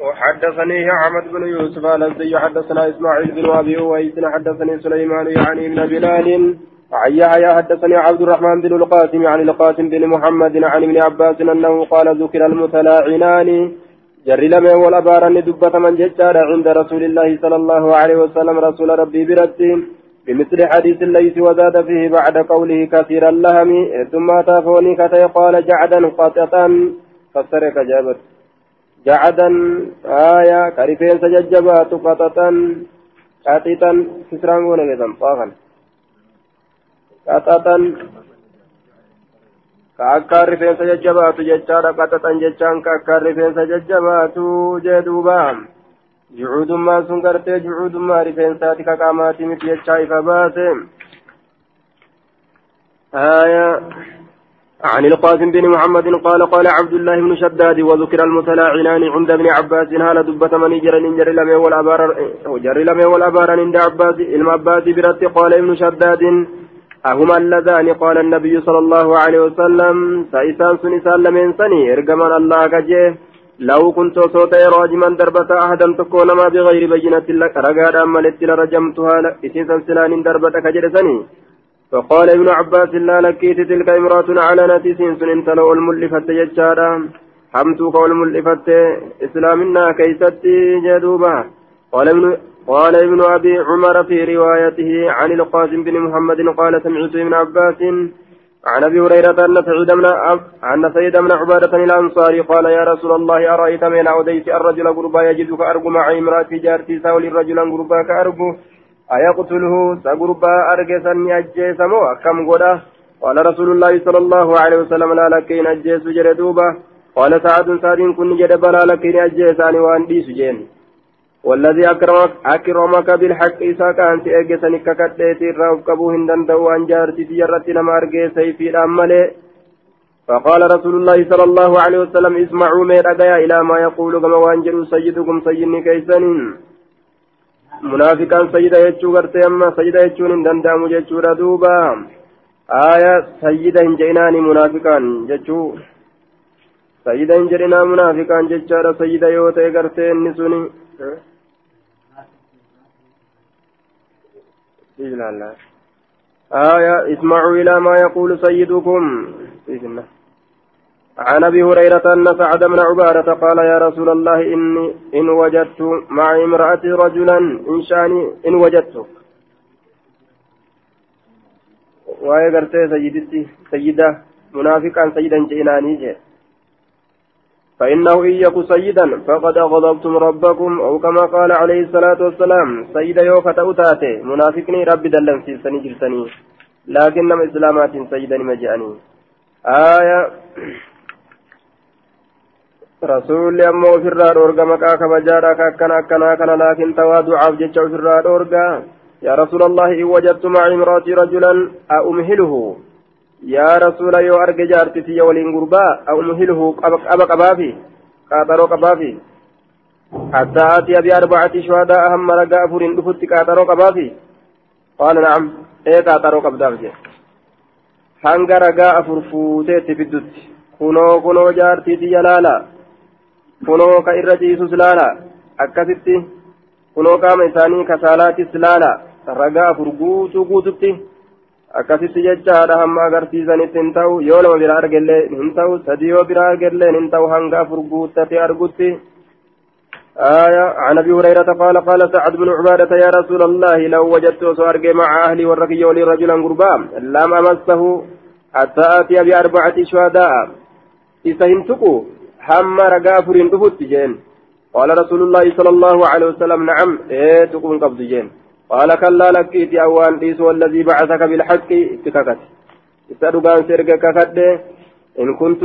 وحدثني أحمد بن يوسف الأزدي حدثنا إسماعيل بن أبي أويس حدثني سليمان يعني بن بلال. عن يحيى حدثني عبد الرحمن بن القاسم عن القاسم بن محمد عن ابن عباس أنه قال ذكر المتلاعنان. جر لم والأبارن دبة من ججار عند رسول الله صلى الله عليه وسلم رسول ربي برد بمثل حديث الليث وزاد فيه بعد قوله كثير اللهم ثم تافوني كتي قال جعدا قططا. فسرك جابت. جعدا آية كريفين سججبات قططا قططا كسران ونجدم طاغا قططا ka akka rifeensa jajjabaatu jechaadha qaxaxan jechaan ka akka rifeensa jajjabaatu jee duuba jucuudummaa sun gartee jucuudummaa rifeensaati ka qaamaati miti jechaa ifa baase آية عن القاسم بن محمد قال قال عبد الله بن شداد وذكر المتلاعنان عند ابن عباس هال دبة من جر جر لم والأبار جر لم والأبار عند عباس علم عباس برت قال ابن شداد أهما اللذان؟ قال النبي صلى الله عليه وسلم سيسان سنسان لمن سني إرجمان الله كجيه لو كنت صوت راجما دربة أحدا تكون ما بغير بينة لك رقاد أما لرجمتها إسيسا سلان دربة كجرسني فقال ابن عباس لا لكيت تلك امرأة على نتيسين سنين تلو الملفت يجارا. حمتوك والملفت إسلامنا كيستي جدوبا. قال ابن قال ابن أبي عمر في روايته عن القاسم بن محمد قال سمعت ابن عباس عن أبي هريرة أن سعيد بن أن سيد بن عبادة الأنصاري قال يا رسول الله أرأيت من أوديت الرجل غربا يجدك أرجو مع امراه جارتي ساول الرجل غربا كارجو أيقتله سغربا أرجسا أجيس مو كم غدا قال رسول الله صلى الله عليه وسلم لا لكين أجيس جردوبا قال سعد سعد كن جد بلا لكين أجيسان وأن ديس جين. والذي أكرمك أكرمك بالحق إذا كانت أجسنك كتيت الرب كبو هندن دو أن جارتي تجرت لما أرجي سيفي الأمالي فقال رسول الله صلى الله عليه وسلم اسمعوا مير إلى ما يقول كما وانجلوا سيدكم سيدني كيسنين munaafiqaan sayyida jechuu gartee amma sayyida jechuun hin danda'amu jechuudha duuba aaya sayyida hin jedhinaani munaafiqaan jechuu sayyida hin jedhinaa munaafiqaan jechaadha sayyida yoo ta'e gartee inni suni آية اسمعوا إلى ما يقول سيدكم عن أبي هريرة أن سعد بن عبادة قال يا رسول الله إني إن وجدت مع امراتي رجلا ان شاني إن وجدت. waa'ee gartee sayyiditti sayyida munaafiqaan sayyidan je'inaanii jee فإنه إن يك سيدا فقد غضبتم ربكم أو كما قال عليه الصلاة والسلام سيدا يوكا تأتاتي منافقني ربي دلن سيسني جلسني. لكنما إسلامات سيدا مجاني آية rasuulli ammoo ofirraa dhoorga maqaa kabajaadha ka akkana akkanaa kana laakin tawaaducaaf jecha ofirraa dhoorga yaa rasuula allahi in wajadtu maca imraatii rajulan a umhiluhu yaa rasuula yoo arge jaartitiyya waliin gurbaa a umhiluhu qaba qabaafi qaaxaroo qabaafi حتى آتي بأربعة شهداء أهم رجاء فرين دفت كاترو قبافي قال نعم إيه كاترو قبدافي hanga ragaa afur fuuteetti fiddutti kunoo kunoo jaartiiti jalaala kunoo ka irra ciisus laala akkasitti kunoo qaama isaanii kasaalaatis laala ragaa afur guutuu guututti akkasitti jechaadha hamma agarsiisanitti hin ta'u yoo lama bira argellee hin ta'u sadii yoo bira argellee hin ta'u hanga afur guuttate argutti آية عن أبي هريرة قال قال سعد بن عبادة يا رسول الله لو وجدت سوارج مع أهلي والرقي ولي رجلا قربان لم أمسه حتى آتي بأربعة شهداء إسهمتكو hamma ragaa furiin dhufutti jeen. قال رسول الله صلى الله عليه وسلم نعم إيه تكون قبض جين قال كلا لكيت أوان ديس والذي بعثك بالحق اتككت استدقان سرق ككد إن كنت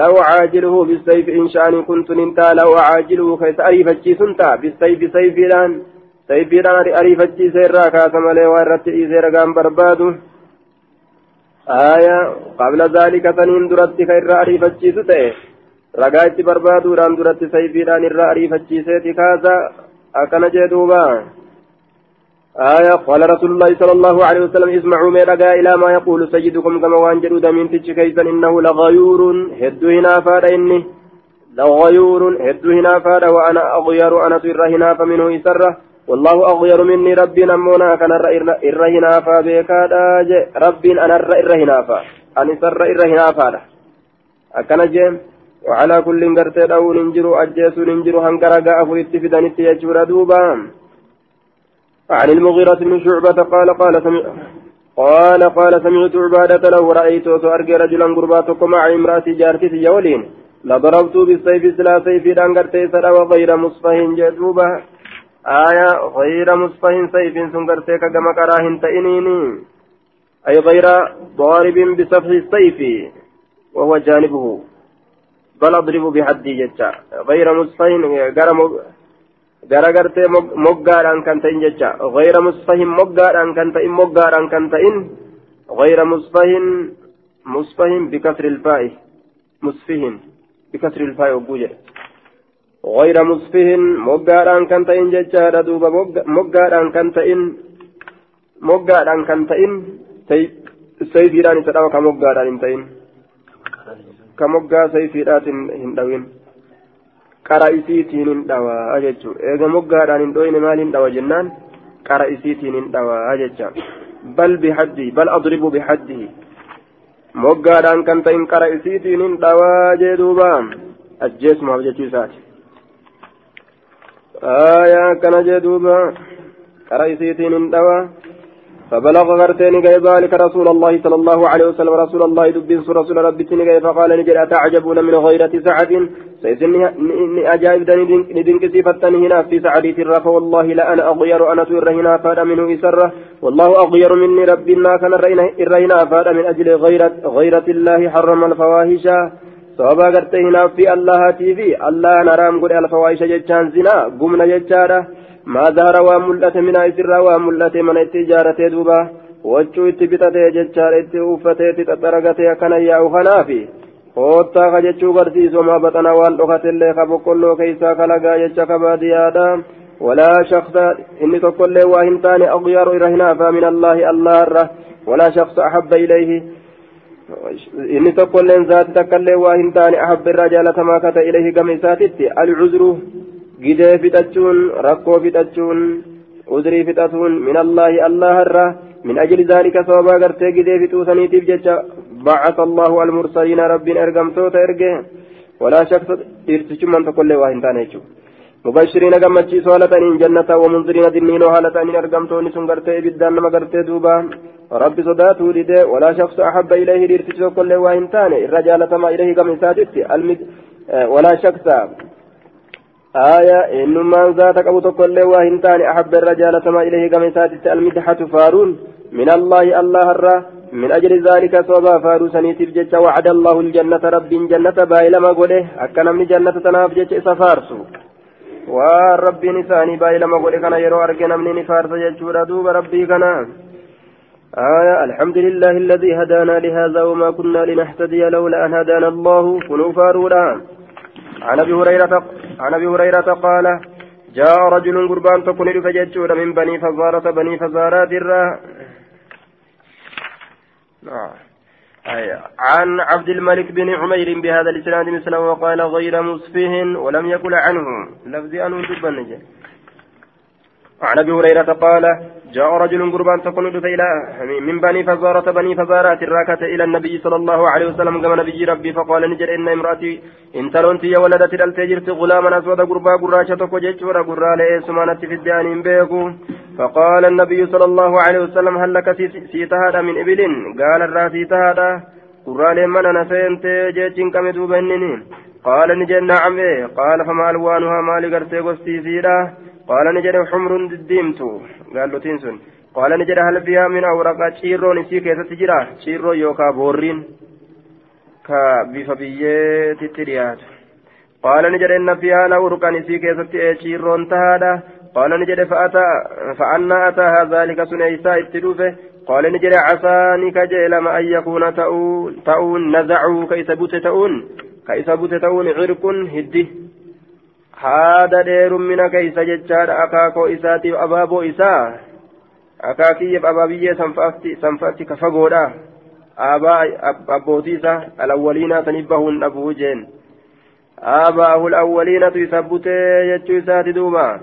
لو عاجله بالسيف إن شاني كنت ننتا لو عاجله كيس أريفتشي سنتا بالسيف سيفيران سيفيران أريفتشي سيرا كاسم لي وارتئي سيرقان بربادو آية قبل ذلك سنين درت خير أريفتشي ستئ ragaa itti barbaaduudhaan duratti sayfiidhaan irraa ariifachiiseeti kaasa akkana jee duuba. آية قال رسول الله صلى الله عليه وسلم اسمعوا من رجاء إلى ما يقول سيدكم كما وانجلوا دمين تجي كيسا إنه لغيور هدو هنا فاد إني لغيور هد هنافا وأنا أغير أنا سر هنافا منه إسره والله أغير مني ربي نمونا كان إر هنافا بيكا ربي أنا إر هنافا أنا سر إر هنافا أكن جيم وعلى كل قرتي أو ننجرو أجيسو ننجرو هنقرقا أفريت فدانيت يجور دوبا. عن المغيرة بن شعبة قال قال سمع قال قال سمعت عبادة له رأيت أرجى رجلا قرباتكم مع امرأتي جارتي يولين. لضربت بالسيف سلا سيف دانغرتي سرا وغير مصفه جدوبا. آية غير مصفه سيف سنغرتي كما كراهن تئنيني. أي غير ضارب بسفح السيف وهو جانبه. بل أضرب بحدي جتا غير مصفه garagartee moggaadhaan kan ta'in jecha gayra musfahin moggaadhaan kan ta'in moggaadhaan kan ta'in gayra musfahin musfahin bikasri ilfaa'i musfihin بكسر الفاء وجوجه غير مصفه مقاران كان تئن ججارة دوبا مقاران كان تئن مقاران كان تئن سيفيران تدعو كمقاران تئن كمقا سيفيرات هندوين qara isiitiin hin dhawaa jechuun eega moggaadhaan hin dhoyne maal hin dhawa jennaan qara isiitiin hin dhawaa jecha bal bihaddi bal adribu bihaddihi moggaadhaan kan ta'in qara isiitiin hin dhawaa jee duuba ajjeesumaaf jechuu isaati aayaa akkana jee duuba qara isiitiin hin dhawaa فبلغ غرتين جاي ذلك رسول الله صلى الله عليه وسلم. رسول الله دبين رسول ربي تنجي فقال نجد أتعجبون من غيرة سعد؟ سيسن أجائب ندنك صفتن هنا في سعدي ترى فوالله لا أنا أغير أنا تر هنا فاد منه إسرة. والله أغير مني ربي ما كان الرهنا فاد من أجل غيرة غيرة الله حرم الفواحش. sababa gartee hinaaf fi allahaatii fi allahan haraam godhe alfawaahisha jechaan zinaa gumna jechaadha waa mul'ate minaa isirraa waa mul'ate mana itti ijaaratee duuba wachuu itti bitatee jechaadha itti uffatee itti xaxaragatee akkana yaa'u kanaafi hoottaa ka jechuu garsiisu maa baxana waan dhokatillee ka boqqolloo keeysaa kalagaa jecha ka baadiyyaadha ولا شخص إني تقول له وإنتان أغير إرهنا فمن الله الله ولا شخص أحب إليه inni tokkolleen zaati takkallee waa hin taane ahabba irraa jaalatamaa kata ilahi gama isaatitti alcuzru gidee fixachuun rakkoo fixachuun uzrii fixatuun min allaahi allaharra min ajli zaalika sababaa gartee gidee fixuusaniitiif jecha bacasa allahu almursaliina rabbiin ergamtoota erge walaa shaksa dhiirtichummaan tokkollee waa hin taane jechuudha مبشرين قمتشي سوالة جنة ومنذرين دنين وهالة أن أرقمتون سنقرتي إبدان نما قرتي دوبا رب صداته لدي ولا شخص أحب إليه ليرتشو كل وإن تاني الرجال تما إليه كم ساتت ولا شخص آية إنما ذاتك أبو كل وإن تاني أحب الرجال تما إليه كم ساتت المدحة فارون من الله الله الرّ من أجل ذلك صوبا فاروسني تبجت وعد الله الجنة رب جنة بايلما قوله أكنا من جنة تناف جت سفارسو waan rabbiin isaanii baay'ee lama godhe kana yeroo arge namni ni faarsa jechuudha duuba rabbii kana. آية الحمد لله الذي هدانا لهذا وما كنا لنهتدي لولا أن هدانا الله كنوا فارولا عن أبي هريرة عن أبي هريرة قال جاء رجل قربان تكون فججور من بني فزارة بني فزارات الرا آه. عن عبد الملك بن عمير بهذا الإسناد مثله وقال غير مسفه ولم يقل عنه. لفظي أنه دبا عن أبي هريرة قال جاء رجل قربان تكون إلى من بني فزارة بني فزارات الراكة إلى النبي صلى الله عليه وسلم. كما نبي ربي فقال نجر إن امرأتي إن تلونتي ولدت الالتجرت غلاما أسود قربا قراشة تكوجت ورا قرا لئي في الدان بيكو. فقال النبي صلى الله عليه وسلم هل لك سيتهاد من إبل؟ قال الراسي تهادا قرا لمن أنا سنت جيتشن كم قال نجر نعم. قال فما ألوانها؟ مالي قرتي قستي سيدا قال نجد حمر ديمتو قال له تنسون. قال نجد هل فيها من أورقة شيرون سي كيسة تجرى شيرو يوكا بورين. كا بيفا بيي تتريات قال نجد إن فيها نورقة سي كيسة شيرون تهادا قال نجد فأتى فأنا أتاها ذلك سنيسا اتلوفه قال نجد عساني كجيلم أن يكون تؤون تؤون نزعوا كيس بوت تؤون كيس بوت تؤون عرق هده haada dheerummina keeysa jechaadha akaakoo isaatiif abaaboo isaa akaakiyyeef abaabiyyee sanfaatti ka fagoodha abbootii isaa alawwaliinaa saniif bahuun dhabuu jeen آباءه الأولين تثبته يجو سات دوبا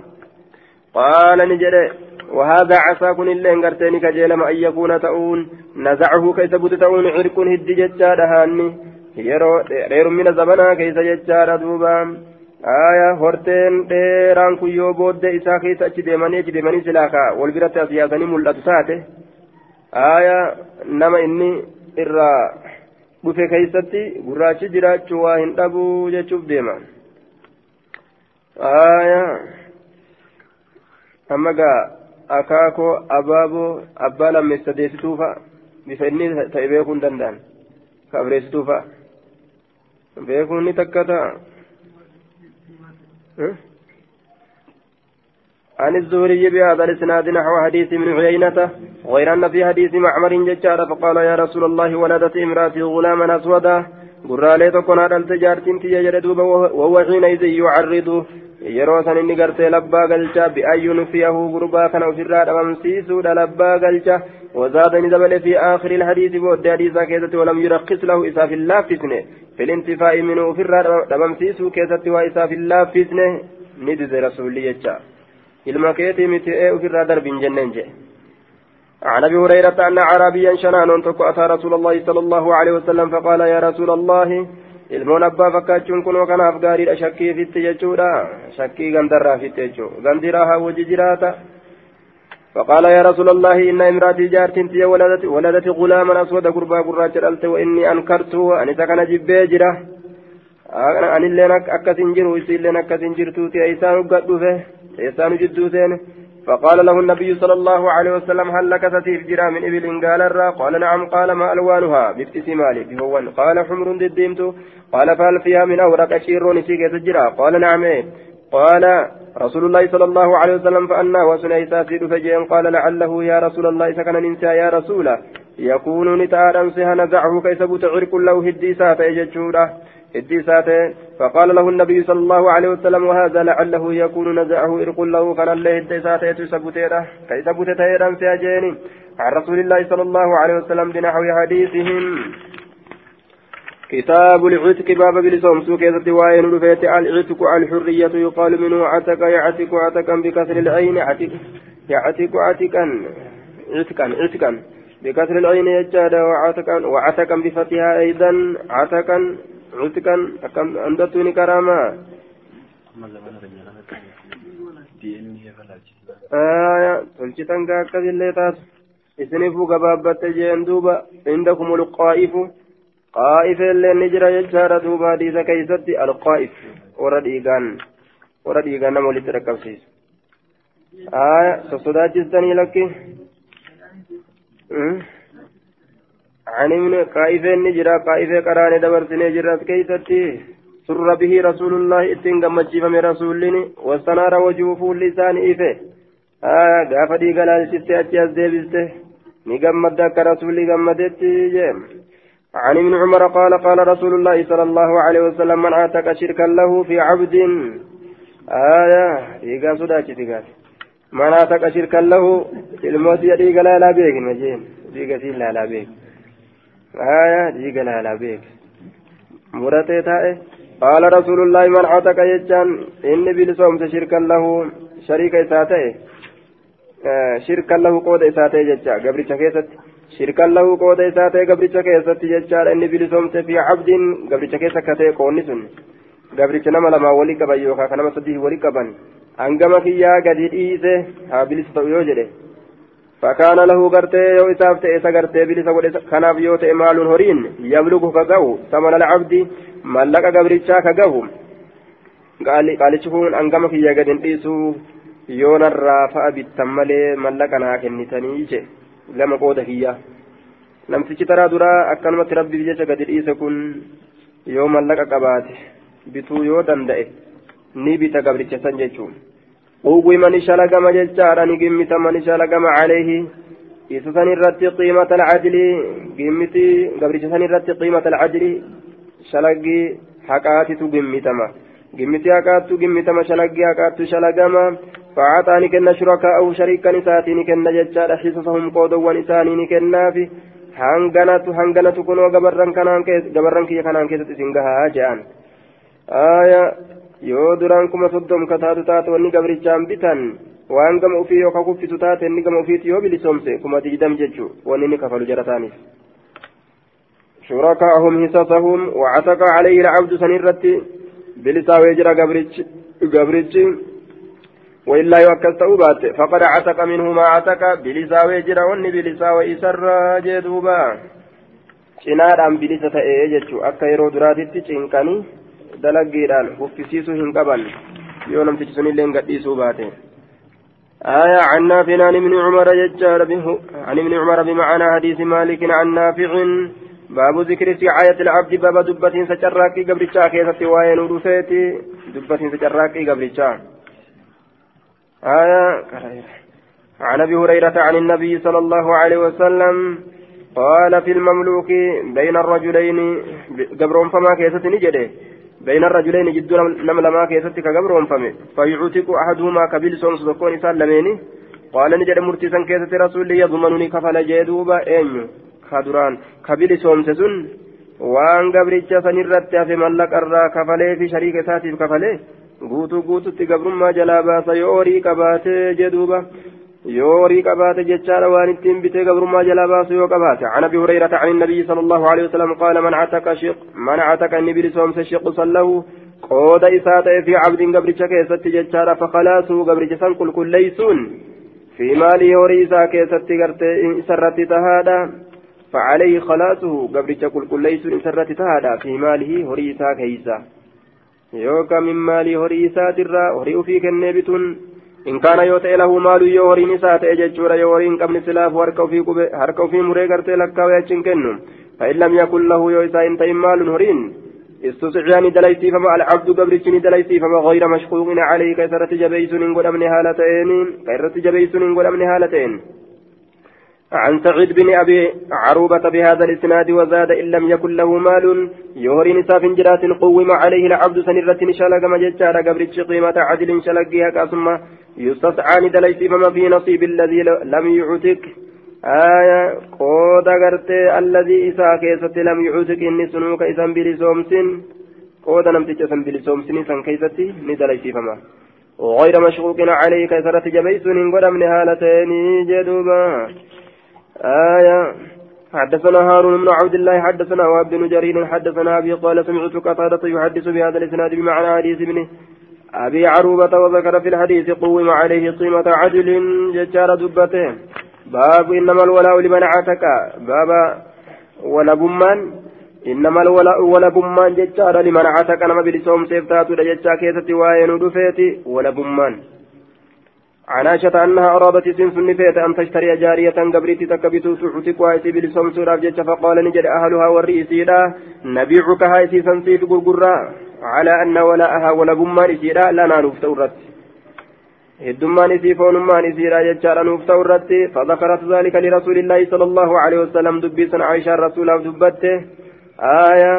قال نجري وهذا عسى كن اللي انقرتني كجيلما أن يكون تؤون نزعه كيس بوت تؤون عرق هد ججار هاني غير من زمنا كيس ججار دوبا aya horteen dheeraan kun yoo booddee isaa keessa achi deemanii achi deemanii silaa kaa. Wal biratti as yaasanii mul'atu taate. Aya nama inni irraa dhufe keeysatti gurraachi jiraachuu waa hin dhabuu jechuuf deema. Aya amma gaa akaakoo abaaboo abbaa lammeessadeessituufa bifa inni ta'e beekuu hin danda'an. Ka abreessituufa beekuun ni takka ta'a عن الزهري بهذا الإسناد نحو حديث من عيينة غير أن في حديث معمر ججار فقال يا رسول الله ولدت امرأتي غلاما أسودا. قرى تكون هذا التجارة تي يجردوب وهو حينئذ يعرض. san inni gartee labbaa galcha bi'ayyun fiyahu gurbaa kana ofirraa dhabamsiisuudha labbaa galcha وزادني دبل في آخر الحديث بود حديثا كيست ولم يرخص له إساف الله فسنه في الانتفاء منه في الرد دبمسيسو كيست وإساف الله فسنه ندز رسول الله ilma keetii miti ee ofirraa darbiin jenneen jedhe عن ابي هريره ان عربيا شنان تكو اتى رسول الله صلى الله عليه وسلم فقال يا رسول الله ilmoon abbaa fakkaachuun kunoo kanaaf gaariidha shakkii fitti jechuudha shakkii gandarraa fitti jechuu gandiraa haa wajji jiraata فقال يا رسول الله إن امرأتي جارتي ولدت ولدت غلاما أسود قربا قرات الألت وإني أنكرته أن سكن جبيجرة أن اللي أكسن جرو إسي أكسن جرتو تيسان قد فيه إيسان جدوتين فقال له النبي صلى الله عليه وسلم هل لك ستيف جرا من إبل قال الرا؟ قال نعم قال ما ألوانها؟ بابتسمالي بهون قال حمر دديمت قال فهل فيها من أورق أشيرون سيكة تجرا قال نعم. قال رسول الله صلى الله عليه وسلم فأنا وسنى ساسيد فجين قال لعله يا رسول الله سكن ننسى يا رسول يكون نتارا سها نزعه كيسب تعرق له هدي ساتا يججوره هدي ساته. فقال له النبي صلى الله عليه وسلم وهذا لعله يكون نزعه إرق له كان الله هدي ساته تسبتيره كي سبتيره سيجيني. عن رسول الله صلى الله عليه وسلم بنحو حديثهم. كتاب العتق باب بلسوم سوك وين رفيت العتق الحرية يقال منه عتق يعتق عتقا بكسر العين عتق يعتق عتقا عتقا عتقا بكسر العين يجاد وعتقا وعتقا بفتحها أيضا عتقا عتقا أكم أندتني كراما آية تلشتن كاكد اللي تاس إسنفوا قبابة جين دوبا عندكم القائف قائف اللي نجرى يجار دوبا ديسا كيستي القائف ورد إيغان ورد إيغان نمو لتركب سيس آية سصدا جزتني لك عن ابن قائف نجرى قائف قران دبرت نجرى كيستي سر به رسول الله اتن قمجيف من رسولني واستنار وجوه اللسان إيفه آية قاف دي قلال ستة أتياز ديبسته نقمد دك رسولي قمدتي جيم عن ابن عمر قال قال رسول الله صلى الله عليه وسلم من عاتق شركا له في عبد آية ديقا صداتي ديقا من عاتق شركا له الموت يديقا لا لا بيك مجين. سيل لا لا بيك. آية ديقا لا لا بيك. مرتي تائه قال رسول الله من عتق يجان إني بلسوم شركا له. شريك إساته آه شركا له قود إساته ججا. قبل شكيست شركا له قود إساته قبل شكيست ججا إني بلسوم في عبد قبل شكيست كتي قونسون قبل شنما لما ولي كبا يوكا كنما سديه ولي كبان أنقما كيا قد إيسه ها بلس يوجده فكان له غرتي يو إساف تئس غرتي بلس كناف يوت مال هرين يبلغ كغو ثمن العبد mallaqa gabrichaa ka gahu. Qaalichi kun hangama kiyya gad hin dhiisu yoo narraa fa'a bittan malee mallaqa naa kennitanii je lama qooda kiyya namtichi taraa duraa akkanumatti rabbiif jecha gadi dhiise kun yoo mallaqa qabaate bituu yoo danda'e ni bita gabricha san jechuun. Quugui man shalagama jechaadha ni gimmita man shalagama caleehi isa san irratti qiimata alcadli gimmiti gabricha san irratti qiimata alcadli shalagii haqaatitu gimmitama. Gimmiti haqaattu gimmitama shalagii haqaattu shalagama فأعطى نكن شركاءه شريكا إساتي نكن ججال حصصهم قودوا إساني نكنا في هنغنت هنغنت كنوا غبرن كنان كيس غبرن كي كنان كيس تسنغها جان aaya yoo duraan kuma soddom kataatu taate wanni gabrichaan bitan waan gama ofii yoo ka kuffisu taate inni gama ofiiti yoo bilisoomse kuma digdam jechuu wanni شركاءهم حصصهم وعتق عليه العبد سنيرت بلسا ويجرى قبرتش قبرتش وإلا يوكل توبات فقد عتق منه ما عتق بلسا ويجرى وني بلسا وإسر جدوبا cinaadhaan bilisa ta'ee jechuun akka yeroo duraatitti cinqanii dalaggiidhaan uffisiisuu hin qaban yoo namtichi sunillee gadhiisuu baate. آية عن نافع عن ابن عمر يجار عن ابن عمر بمعنى حديث مالك عن نافع باب ذكر سعاية العبد باب دبة سجراكي قبل كيسة وين ودفيتي دبة سجراكي قبل آية. عن أبي هريرة عن النبي صلى الله عليه وسلم قال في المملوك بين الرجلين قبرهم فما كيسة نجده بين الرجلين جد نم لما كيسة كقبرهم فما فيعتق أحدهما كبيل سونس دكون سلميني قال نجد مرتسا كيسة رسول يضمنني كفل جدوبا أين خدران كبيل سونس سن waan gabricha sanirratti hafe mallaqa irraa kafalee fi shariika isaatiif kafalee guutuu guututti gabrummaa jalaa baasa yoo horii qabaatee jedhuuba yoo horii qabaate jechaadha waan ittiin bitee gabrummaa jalaa baasu yoo qabaate. عن ابي هريره عن النبي صلى الله عليه وسلم قال من عتق شق من عتق النبي لسومس شق له قود إساءة في عبد قبرك كيست ججارة فخلاصه قبرك سنقل كل ليسون في ماله وريسا كيست سرت تهادا فعليه خلاصه قبرك كل كل ليسون سرت تهادا في ماله وريسا كيسا يوكا من ماله وريسا ترى وريء فيك النبتون إن كان يوتئ له مال يورين سات أججور يورين قبل سلاف هركو في هركو في مري قرتي لك ويأتشن كنم فإن لم يكن له يوسا إن تيم مال هرين استطيعني دليسي فما العبد قبرتني دليسي فما غير مشقوق عليه كثرة جبيس إن قد من هالتين كثرة جبيس إن قد من هالتين عن سعيد بن أبي عروبة بهذا الإسناد وزاد إن لم يكن له مال يهري نساف جرات قوم عليه العبد سنرة شلق مججار قبرتش قيمة عدل شلقها كاسمه يستسعان دليسي فما في نصيب الذي لم يعتق. آية قود غرتي الذي إسا كيست لم يعتق إني سنوك إسان بلسومسن قود نمتج إسان بلسومسن إسان كيستي ندليسي فما غير مشغوق عليه كيسرة جبيس إن قدم نهالتين جدوبا. آية. حدثنا هارون بن عبد الله حدثنا وهب بن جرير حدثنا أبي قال سمعت قتادة يحدث بهذا الإسناد بمعنى حديث ابنه أبي عروبة وذكر في الحديث قوم عليه قيمة عدل ججار دبته. باب إنما الولاء لمن عتك باب ولبمان إنما الولاء ولبمان ججار لمن عتك نما بلسوم سيفتات ججا كيسة وين دفيتي ولبمان عن عائشة أنها أرادت سن سنفيت أن تشتري جارية قبريت تكبتو تعتق وايتي بلسوم سوراف ججا فقال نجد أهلها والرئيسيلا نبيعك هاي سيسن سيف قرقرا على أن ولاءها ولبمان إسيرا لنا نفتو الرت هدمان إسي فونمان إسيرا يجار نفتو الرت فذكرت ذلك لرسول الله صلى الله عليه وسلم دبيسا عائشة الرسول دبته آية.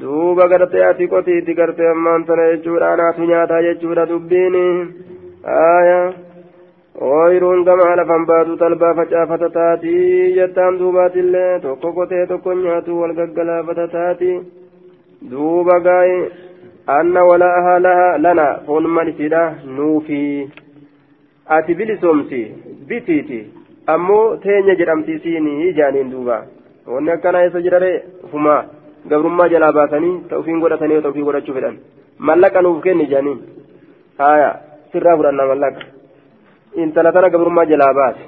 duuba gartee ati qotiitti gartee ammaan tana jechuudha anaatu nyaataa jechuudha dubbiin aya ooyiruun gama lafan baatu talbaa facaafata taatii jettaan duubaatillee tokko qotee tokko nyaatu wal gaggalaafata taatii duuba gaa'e anna walaahaa laha lana foonummaan isiidha nuufi ati bilisoomsi bitiiti ammoo teenya jedhamti isiini ijaaniin duuba wanni akkanaa eessa jirare fumaa gabrummaa jalaa baasanii ta'ufiin godhatanii ta'ufii godhachuu fedhan mallaqa nuuf kenni ijaaniin haya sirraa fudhanna mallaqa intala tana gabrummaa jalaa baase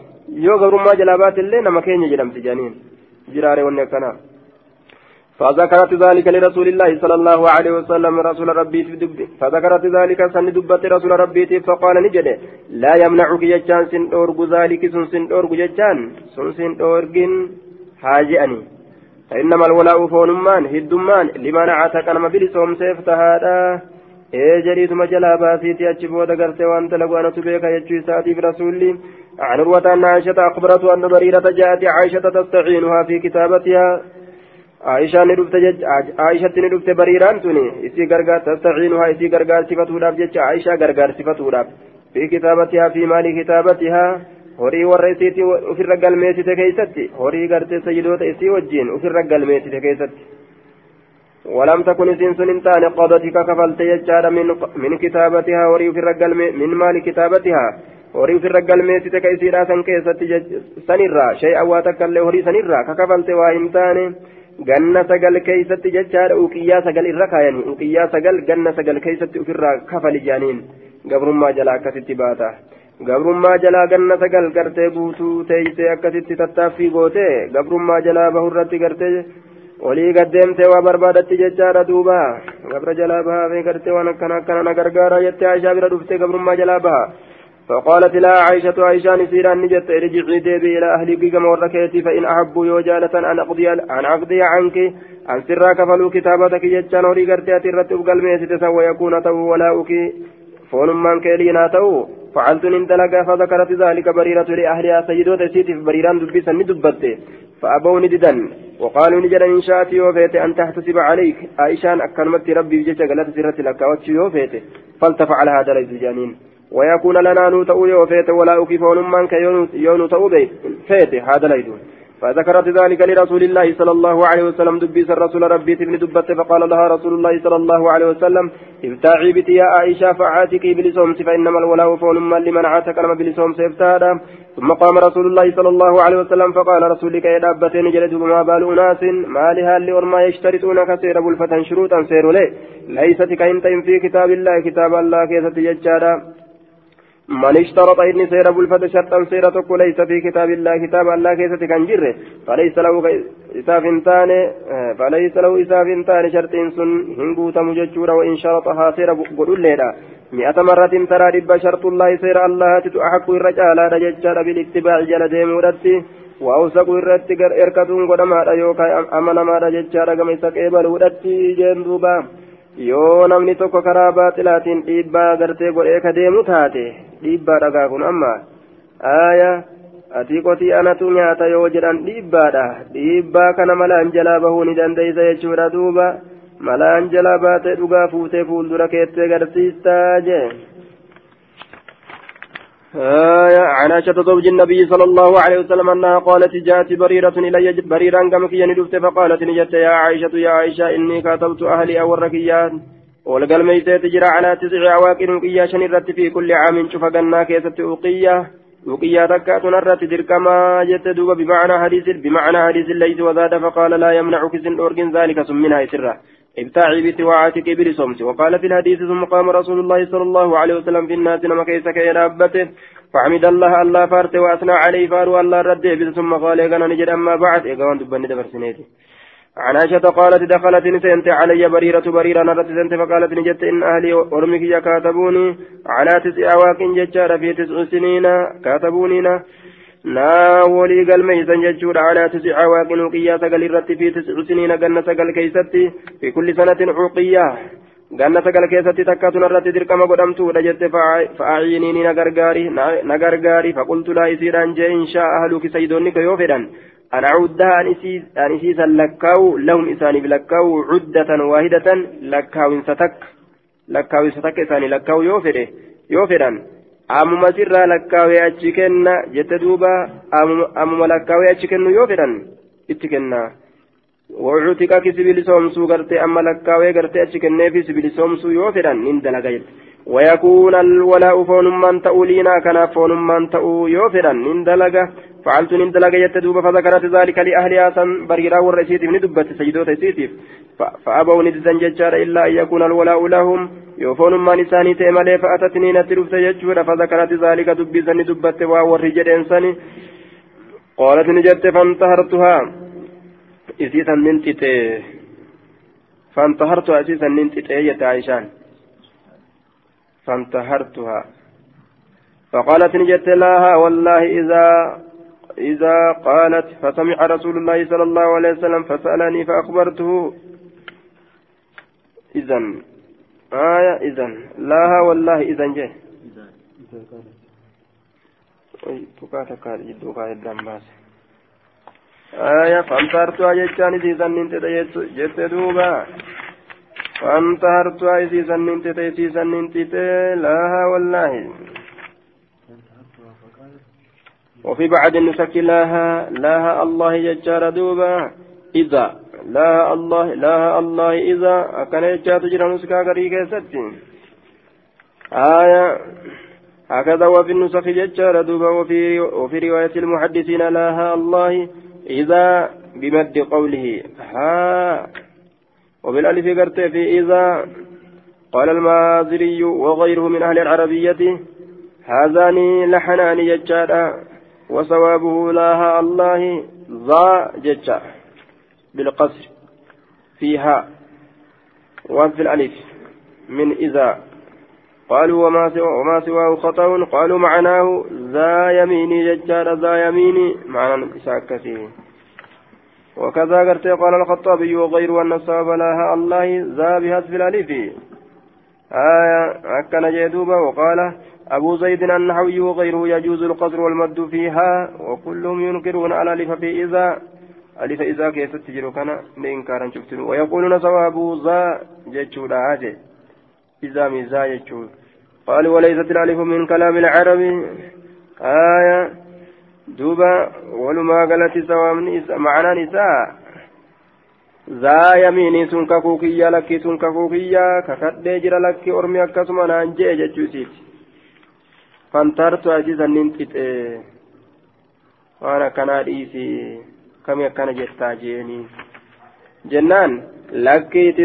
yoo gabrummaa jalaa baate illee nama keenya jedhamti ijaaniin jiraare wanni akkanaa فذكرت ذلك لرسول الله صلى الله عليه وسلم رسول ربي فذكرت ذلك سن دبت رسول ربي فقال نجد لا يمنعك يجان سن أورغ ذلك سن سن أورغ يجان سن سن أورغ هاجئني فإنما الولاء فونمان هدمان لمن عتق نما بلسوم سيفتهادا ee jariituma jalaa baasiiti achi booda gartee waan talagu anatu beeka jechuu isaatiif rasuulli عن عروة أن عائشة أخبرته أن بريرة جاءت عائشة تستعينها في كتابتها عائشة ندفت جج عائشة ندفت بريران توني إسي غرغار تستعينها إسي غرغار صفته داب جج عائشة غرغار صفته داب في كتابتها في مال كتابتها horii warra isiiti ofirra galmeessite keeysatti horii gartee sayyidoota isii wajjiin ofirra galmeessite keessatti ولم تكن سنس انتان قضتك كفلت يجار من من كتابتها وري في الرجل من مال كتابتها وري في الرجل ميتك كيسيرا سن كيست سنرا شيئا واتكل وري سنرا ككفلت وإنتان ganna sagal keeysatti jechaadha uqiyyaa sagal irra kaayanii uqiyyaa sagal ganna sagal keeysatti ofirraa kafali jaaniin gabrummaa jalaa akkasitti baata gabrummaa jalaa ganna sagal gartee guutuu teeysee akkasitti tattaaffii goote gabrummaa jalaa bahurratti gartee olii gaddeemtee waa barbaadatti jechaadha duuba. Gabra jalaa bahaa gartee waan akkana akkana na gargaara jettee aishaa bira dhuftee gabrummaa jalaa baha فقالت لا عائشة عائشة نسيرا نجت ارجعي ديبي إلى أهلك كما وركيتي فإن أحبوا يوجالة أن أقضي أن أقضي عنك أن سرا كفلوا كتابتك يجان وري قرتي أترت أبقل ميسيت ويكون تو ولاؤك فون من كيلينا تو فعلت نندلق فذكرت ذلك بريرة لأهلها سيدوت سيتي بريران دبسا ندبت فأبوا نددا وقالوا نجد إن شاءت يوفيت أن تحتسب عليك. عائشان أكرمت ربي بجيش قالت سرت لك يوفيت. فلتفعل هذا ليس جانين ويكون لنا نوتأ يوفيت ولا أكيف ونمان كيونوتأ فيت. هذا ليدون فذكرت ذلك لرسول الله صلى الله عليه وسلم. دبيس الرسول ربي تبن دبت فقال لها رسول الله صلى الله عليه وسلم ابتاعي بتي يا عائشة فعاتكي بلسومس فإنما الولاء فول لمن عاتك لما بلسومس ابتادا ثم قام رسول الله صلى الله عليه وسلم فقال رسولك يا دابتين جلد ما بال أناس ما لها لأرما يشترطون كثير بلفة شروطا سيروا ليه ليست كإنت في كتاب الله كتاب الله كيست يجادا. من اشترط إني سير بلفة شرطا سيرة ليس في كتاب الله كتاب الله كيسة كان جره فليس له إساف تاني فليس له إساف تاني شرط سن هنقوت مججورا وإن شرطها سير قل ليلا مئة مرة ترى رب شرط الله سير الله تتأحق الرجال رجال بالاتباع جل ديمورتي وأوسق الرد إركتون قدما يوكا أمنا ما رجال كما يسكيبل ودتي جندوبا yoo namni tokko karaa baaxilaatiin dhiibbaa gartee godhee ka deemu dhiibbaa dhagaa kun amma aaya ati qotii anatu nyaata yoo jedhan dhiibbaadha dhiibbaa kana malaan jalaa bahuu ni dandeeysa jechuudha duuba malaan jalaa baatee dhugaa fuutee fuuldura keettee garsiistaa jee آية عن عائشة زوج النبي صلى الله عليه وسلم أنها قالت جاءت بريرة إلي بريرا كم كي ندفت فقالت نجت يا عائشة يا عائشة إني كتبت أهلي أو الركيات ولقال ميتة تجرى على تسع عواقر وقيا شنرت في كل عام شوف قلنا كيست وقيا وقيا تكات نرت دركما جت بمعنى حديث بمعنى حديث ليس وزاد فقال لا يمنعك سن أورجن ذلك سمنها سرا ابتاعي بتواعتك بلسومس وقال في الحديث ثم قام رسول الله صلى الله عليه وسلم في الناس نما كيسك يا فحمد الله الله فارت وأثنى عليه فارو الله رد ثم قال إيقنا نجد أما بعد إيقنا دبني دبر سنيتي عن عائشة قالت دخلت نسنت علي بريرة بريرة نرت سنت فقالت نجت إن أهلي أرمك كاتبوني على تسع أواك ججار في تسع سنين كاتبونينا naa walii galmeeysan jechuudha calaa tisica waaqin uqiyyaa sagal irratti fi tisicu siniina ganna sagal keeysatti fi kulli sanatin uqiyyaa ganna sagal keessatti takkatun irratti dirqama godhamtuudha jette fa'aayiniini na gargaari faqultu laa isiidhaan jee inshaa ahluki saydoonni ka yoo fedhan أن أعدها أن إسيسا لكاو لهم إساني بلكاو عدة واحدة لكاو ستك لكاو ستك إساني لكاو يوفره يوفرا ammuma sirraa lakkaawee achi kenna jette duuba ammuma lakkaawee achi kennu yoo fedhan itti kenna wucuutika ki sibilisoomsuu gartee amma lakkaawee gartee achi kenneefi sibilisoomsuu yoo fedhan nin dalaga jette ويكون الولاء فونمان تأو لينا كان فونمان تأو يوفرا من دلقة فعلت من دلقة يتدوب فذكرت ذلك لأهلها سن بريرا والرئيسيت من دبت سيدوت سيتيف فأبوا ندزا ججار إلا أن يكون الولاء لهم. يوفون ما نساني تيمالي فأتتني نترفت يجور فذكرت ذلك دبي سن دبت وورجل إنساني قالت نجت فانتهرتها. إسيسا ننتت فانتهرتها إسيسا ننتت يا عائشان فانتهرتها. فقالت نجت لها والله إذا إذا قالت فسمع رسول الله صلى الله عليه وسلم فسألني فأخبرته. إذا آية إذا لا والله إذا جه. آية فانتهرتها جتان إذا جت دوبا. فانتهرتها إذا ننت إذا لا والله. وفي بعد النسك لها لها الله ججار دوبا إذا لا الله لا الله إذا أكن يجات جرى نسكا غريقة ستي آية هكذا وفي النسخ ججار دوبا وفي, وفي رواية المحدثين لا الله إذا بمد قوله ها. وبالألف قرت في إذا قال المازري وغيره من أهل العربية هذان لحنان ججار وصوابه لا الله ذا ججار بالقصر فيها وفي الألف من إذا قالوا وما سوى وما سواه خطأ قالوا معناه ذا يميني ججار ذا يميني معنى إساكته وكذا قرت قال الخطابي وغير أن الصواب لها الله ذا بهذف الألف. آية أكن جيدوبا وقال أبو زيد النحوي وغيره يجوز القصر والمد فيها وكلهم ينكرون على ألف في إذا ألف إذا كيف تجر كان لإنكارا شفتم ويقولون صواب ذا جتشودا هاجي إذا ميزا جتشود قالوا وليست الألف من كلام العرب. آية. دوبا ولما قالت سواء معنى نساء. ذا يميني سن ككوكيا لكي سن ككوكيا ككدي جرى لكي أرمي أكسما نانجي جتشوسيت فانترت أجيزا ننتت وأنا كان رئيسي كم يكن جتا جيني جنان لكيت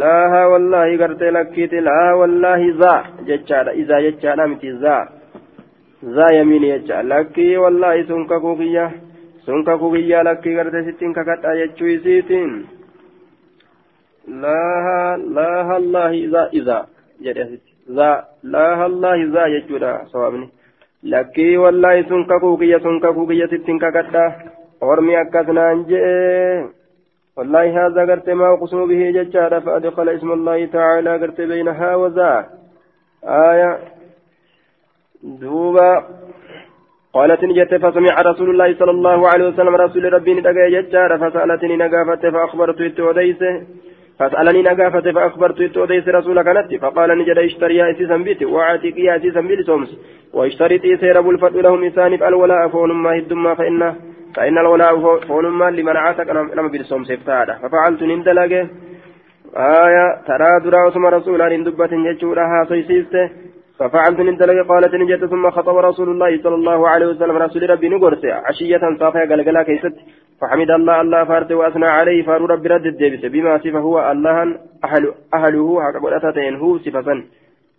لا والله قرت لكيت لا والله ذا جتشادا إذا جتشادا متي ذا ذا يمين يجا لكي والله سنك كوكيا سنك كوكيا لكي قرت ستين ككتا يجوي سيتين لا لا الله إذا إذا جريت ذا لا الله ذا يجودا صوابني لكي والله سنك كوكيا سنك كوكيا ستين ككتا ormi akkasnaan jee والله هذا قرت ما أقسم به ججارة فأدخل اسم الله تعالى قرت بينها وذا. آية. دوبا. قالت نجت فسمع رسول الله صلى الله عليه وسلم رسول ربي ندقى ججارة فسألتني نقافت فأخبرت إتوديسه فسألني نقافت فأخبرت إتوديس رسول كانت فقال نجد اشتري أسيسا بيت وعاتق أسيسا بلسومس واشتريت سير بالفتح لهم إسانف الولاء فون ما هدما فإنه فإن الولاء فونما لمن عاتق نما بالصوم سيفتادا ففعلت نندلق آية ترى درا ثم رسولا ندبة يجورها سيسيسته. ففعلت نندلق قالت نجت ثم خطب رسول الله صلى الله عليه وسلم رسول ربي نقرس عشية صافية قلقلا كيست. فحمد الله الله فارت وأثنى عليه فارو ربي رد الدبس. بما صفه الله أهل أهله حق قلتين هو صفة.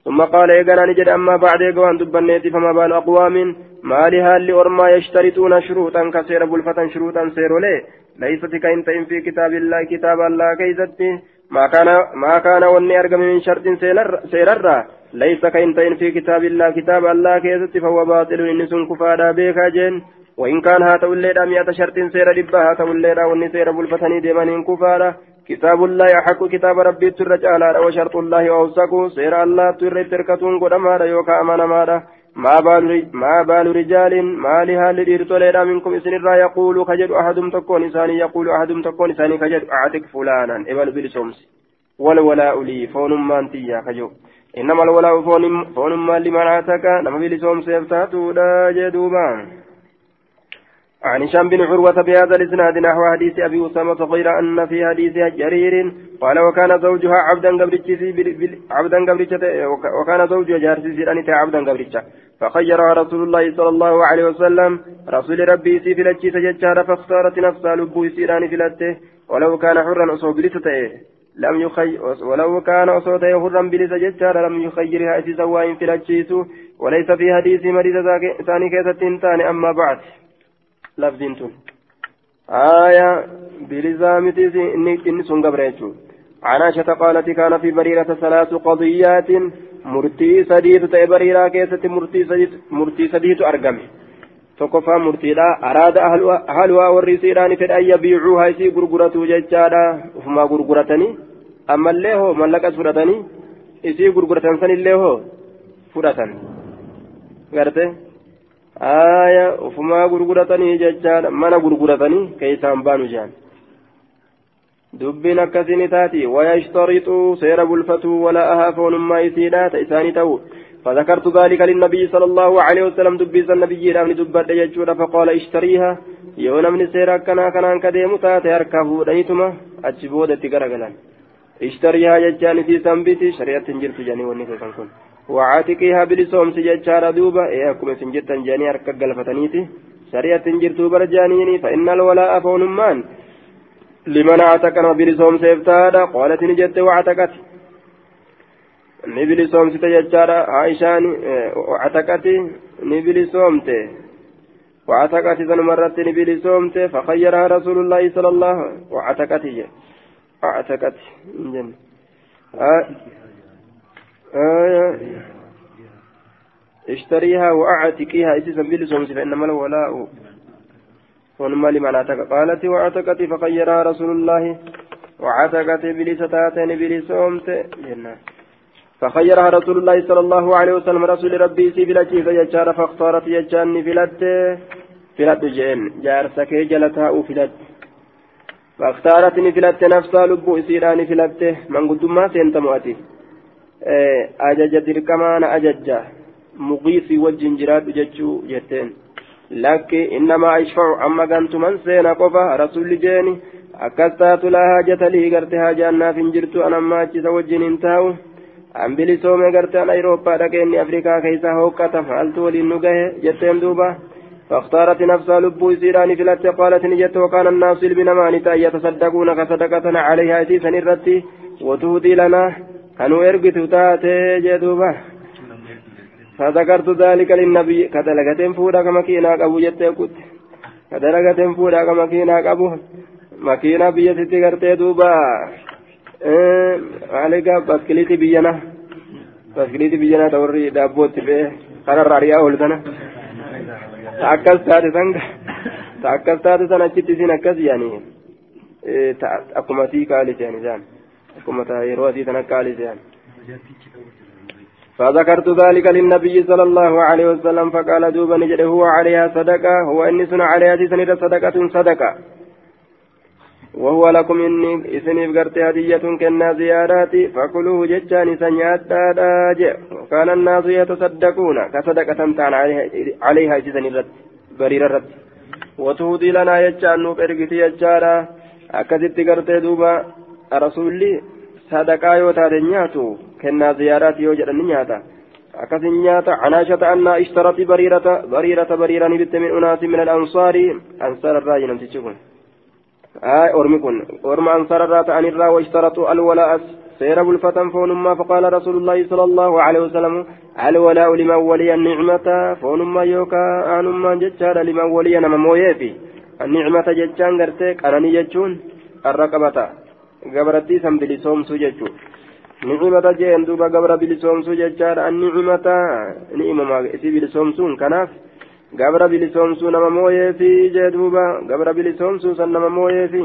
ثم قال إيقنا نجد أما بعد إيقوان دبنيتي فما بال أقوام ما لهال أرما يشترطون شروطا كسير بلفة شروطا سير لي ليست كإنت في كتاب الله كتاب الله كيزتي ما كان ما كان وني أرقم من شرط سيرر ليس كإنت في كتاب الله كتاب الله كيزتي فهو باطل. إن سن كفادا بيكا جين وإن كان هاتو الليلة مئة شرط سير دبا هاتو الليلة وني سير بلفتني ديمانين كفادا كتاب الله يحق كتاب ربي ترجع على وشرط الله أوسك سير الله تر تركتون قدما يوكا أمانا مادا ما بال ما بال رجال ما لها لديرتوليدا منكم إسن الرا يقول كجد أحدهم تكون إساني يقول أحدهم تكون إساني كجد أعتق فلانا. إبل بالشمس والولاء لي فون ما أنتيا كجو إنما الولاء فون ما لمن أعتك نما بالشمس يفتاتو لا جدوبان. عن هشام بن عروة بهذا الإسناد نحو حديث أبي أسامة غير أن في حديث جرير قال وكان زوجها عبدا عبدا وكان زوجها جارسي أنت عبدا قبرتشا فخيرها رسول الله صلى الله عليه وسلم رسول ربي سي فلتشي سجدشار فاختارت نفسها لبو سيران فلته. ولو كان حرا أصوب بلسته لم يخي ولو كان أصوته حرا بلسة جدشار لم يخيرها إسي سواء فلتشيسو وليس في حديث مريض ثاني كيسة أما بعد. lafdiin tun آية بلزامتي إني سن قبريتشو عن عائشة قالت كان في بريرة ثلاث قضيات مرتي سديد تأي بريرة كيست مرتي سديد مرتي سديد أرقم tokkoffaa murtiidha araada ahaluhaa warri isiidhaan fedha an yabiicuuhaa isii gurguratu jechaadha ufumaa gurguratanii ammallee hoo mallaqas fudhatanii isii gurguratan sanillee hoo fudhatan garte aya ufumaa gurguratanii jechaadha mana gurguratanii keeysaan baanu jehan dubbiin akkasini taati wayashtarixuu seera bulfatuu wala'ahaa foonummaa isiidha ta isaanii ta'u فذكرت ذلك للنبي صلى الله عليه وسلم دبيز النبي رامن دبت يجود فقال اشتريها يوم من سيرا كنا كنا كديم تاتي أركبوا ديتما أجبودة تقرقلا اشتريها ججان في سنبتي شريعة جرت جاني ونسى كن وعاتقها بلسوم سججارة دوبا إيه أكم سنجتا جاني أركا قلفتنيتي. شريعة جرت برجانيني فإن الولاء فونمان لمن اعتقنا بلسوم سيفتادا قالت نجت وعتقت نبلي صومت ججارة عائشان وعتقت نبلي صومت وعتقت ذن مرت نبلي صومت فخيرها رسول الله صلى الله وسلم. وعتقت اعتقت جن آه آه اشتريها واعتقيها أساسا بلسومت فانما الولاء. ونما لمن اعتق قالت وأعتقت فخيرها رسول الله. وعتقت بلستاتين بلسومت جنة. فخيرها رسول الله صلى الله عليه وسلم. رسول ربي سي فلتشيف يجار فاختارت. يجاني فلت فلت جين جارسك جلتها فلت. فاختارتني فلت نفسها لبو إسيراني فلت من قدما سينت مؤتي أجج دركمان أجج مغيثي والجنجرات ججو جتين لكن إنما أشفع أما كنت من سينا قفا رسول جيني أكستات لا حاجة لي قرتها جانا فنجرت أنا ما أجز وجن انتهوا an bilisoome gartaan ayrooppaadha keenni afrikaa keeysa hooqqata maaltu waliin nu gahe jetteen duuba فاختارت نفسها لبو سيران فلت قالت نجت وكان الناس بنمان يتصدقون كصدقة عليها أسيسا الرتي وتهدي لنا كانوا ارقت تاتي جدوبا فذكرت ذلك للنبي كدلقة فودا كما كينا قبو جت كت كدلقة فودا كما كينا قبو مكينا بيتي قرتي دوبا maaligaa baskiliitii biyyana baskiliitii biyyana ta warri daabbootti fe'e kanarraa ari'aa oolu tana ta akkas taate san ta akkas taate san achitti isin akkas tan akka kaalise yani فذكرت ذلك للنبي صلى الله عليه وسلم فقال دوبا نجد هو عليها صدقة هو إني سنة عليها سنة صدقة صدقة. وهو لكم إني إسنيف قرت هدية كنا زيارات فكلوه جتان سنيات وكان الناس يتصدقون كصدقة تان عليها, عليها إسن الرد برير الرد وتهدي لنا يجان نوب إرقتي يجارا أكدت قرت دوبا رسولي صدقا يوتا نياتو كنا زيارات يوجد نياتا أكثر نياتا عناشة أن اشترت بريرة بريرة بريرة نبت من أناس من الأنصار أنصار الراجل نمتشكون آه أرمي كن أرمى أنصار الرات عن الرا واشترطوا الولاء سير بلفة فونما فقال رسول الله صلى الله عليه وسلم الولاء لمن ولي النعمة فونما يوكا أنما جتشار لمن ولي نممويفي النعمة جتشان قرتك أنني جتشون الرقبة بلسوم سجتشو نعمة جين دوبا قبر بلسوم سجتشار النعمة نعمة ما إسي بلسوم سون كناف gabra bilisoomsuu nama mooyeefi jee duuba gabra bilisoomsuu san nama mooyeefi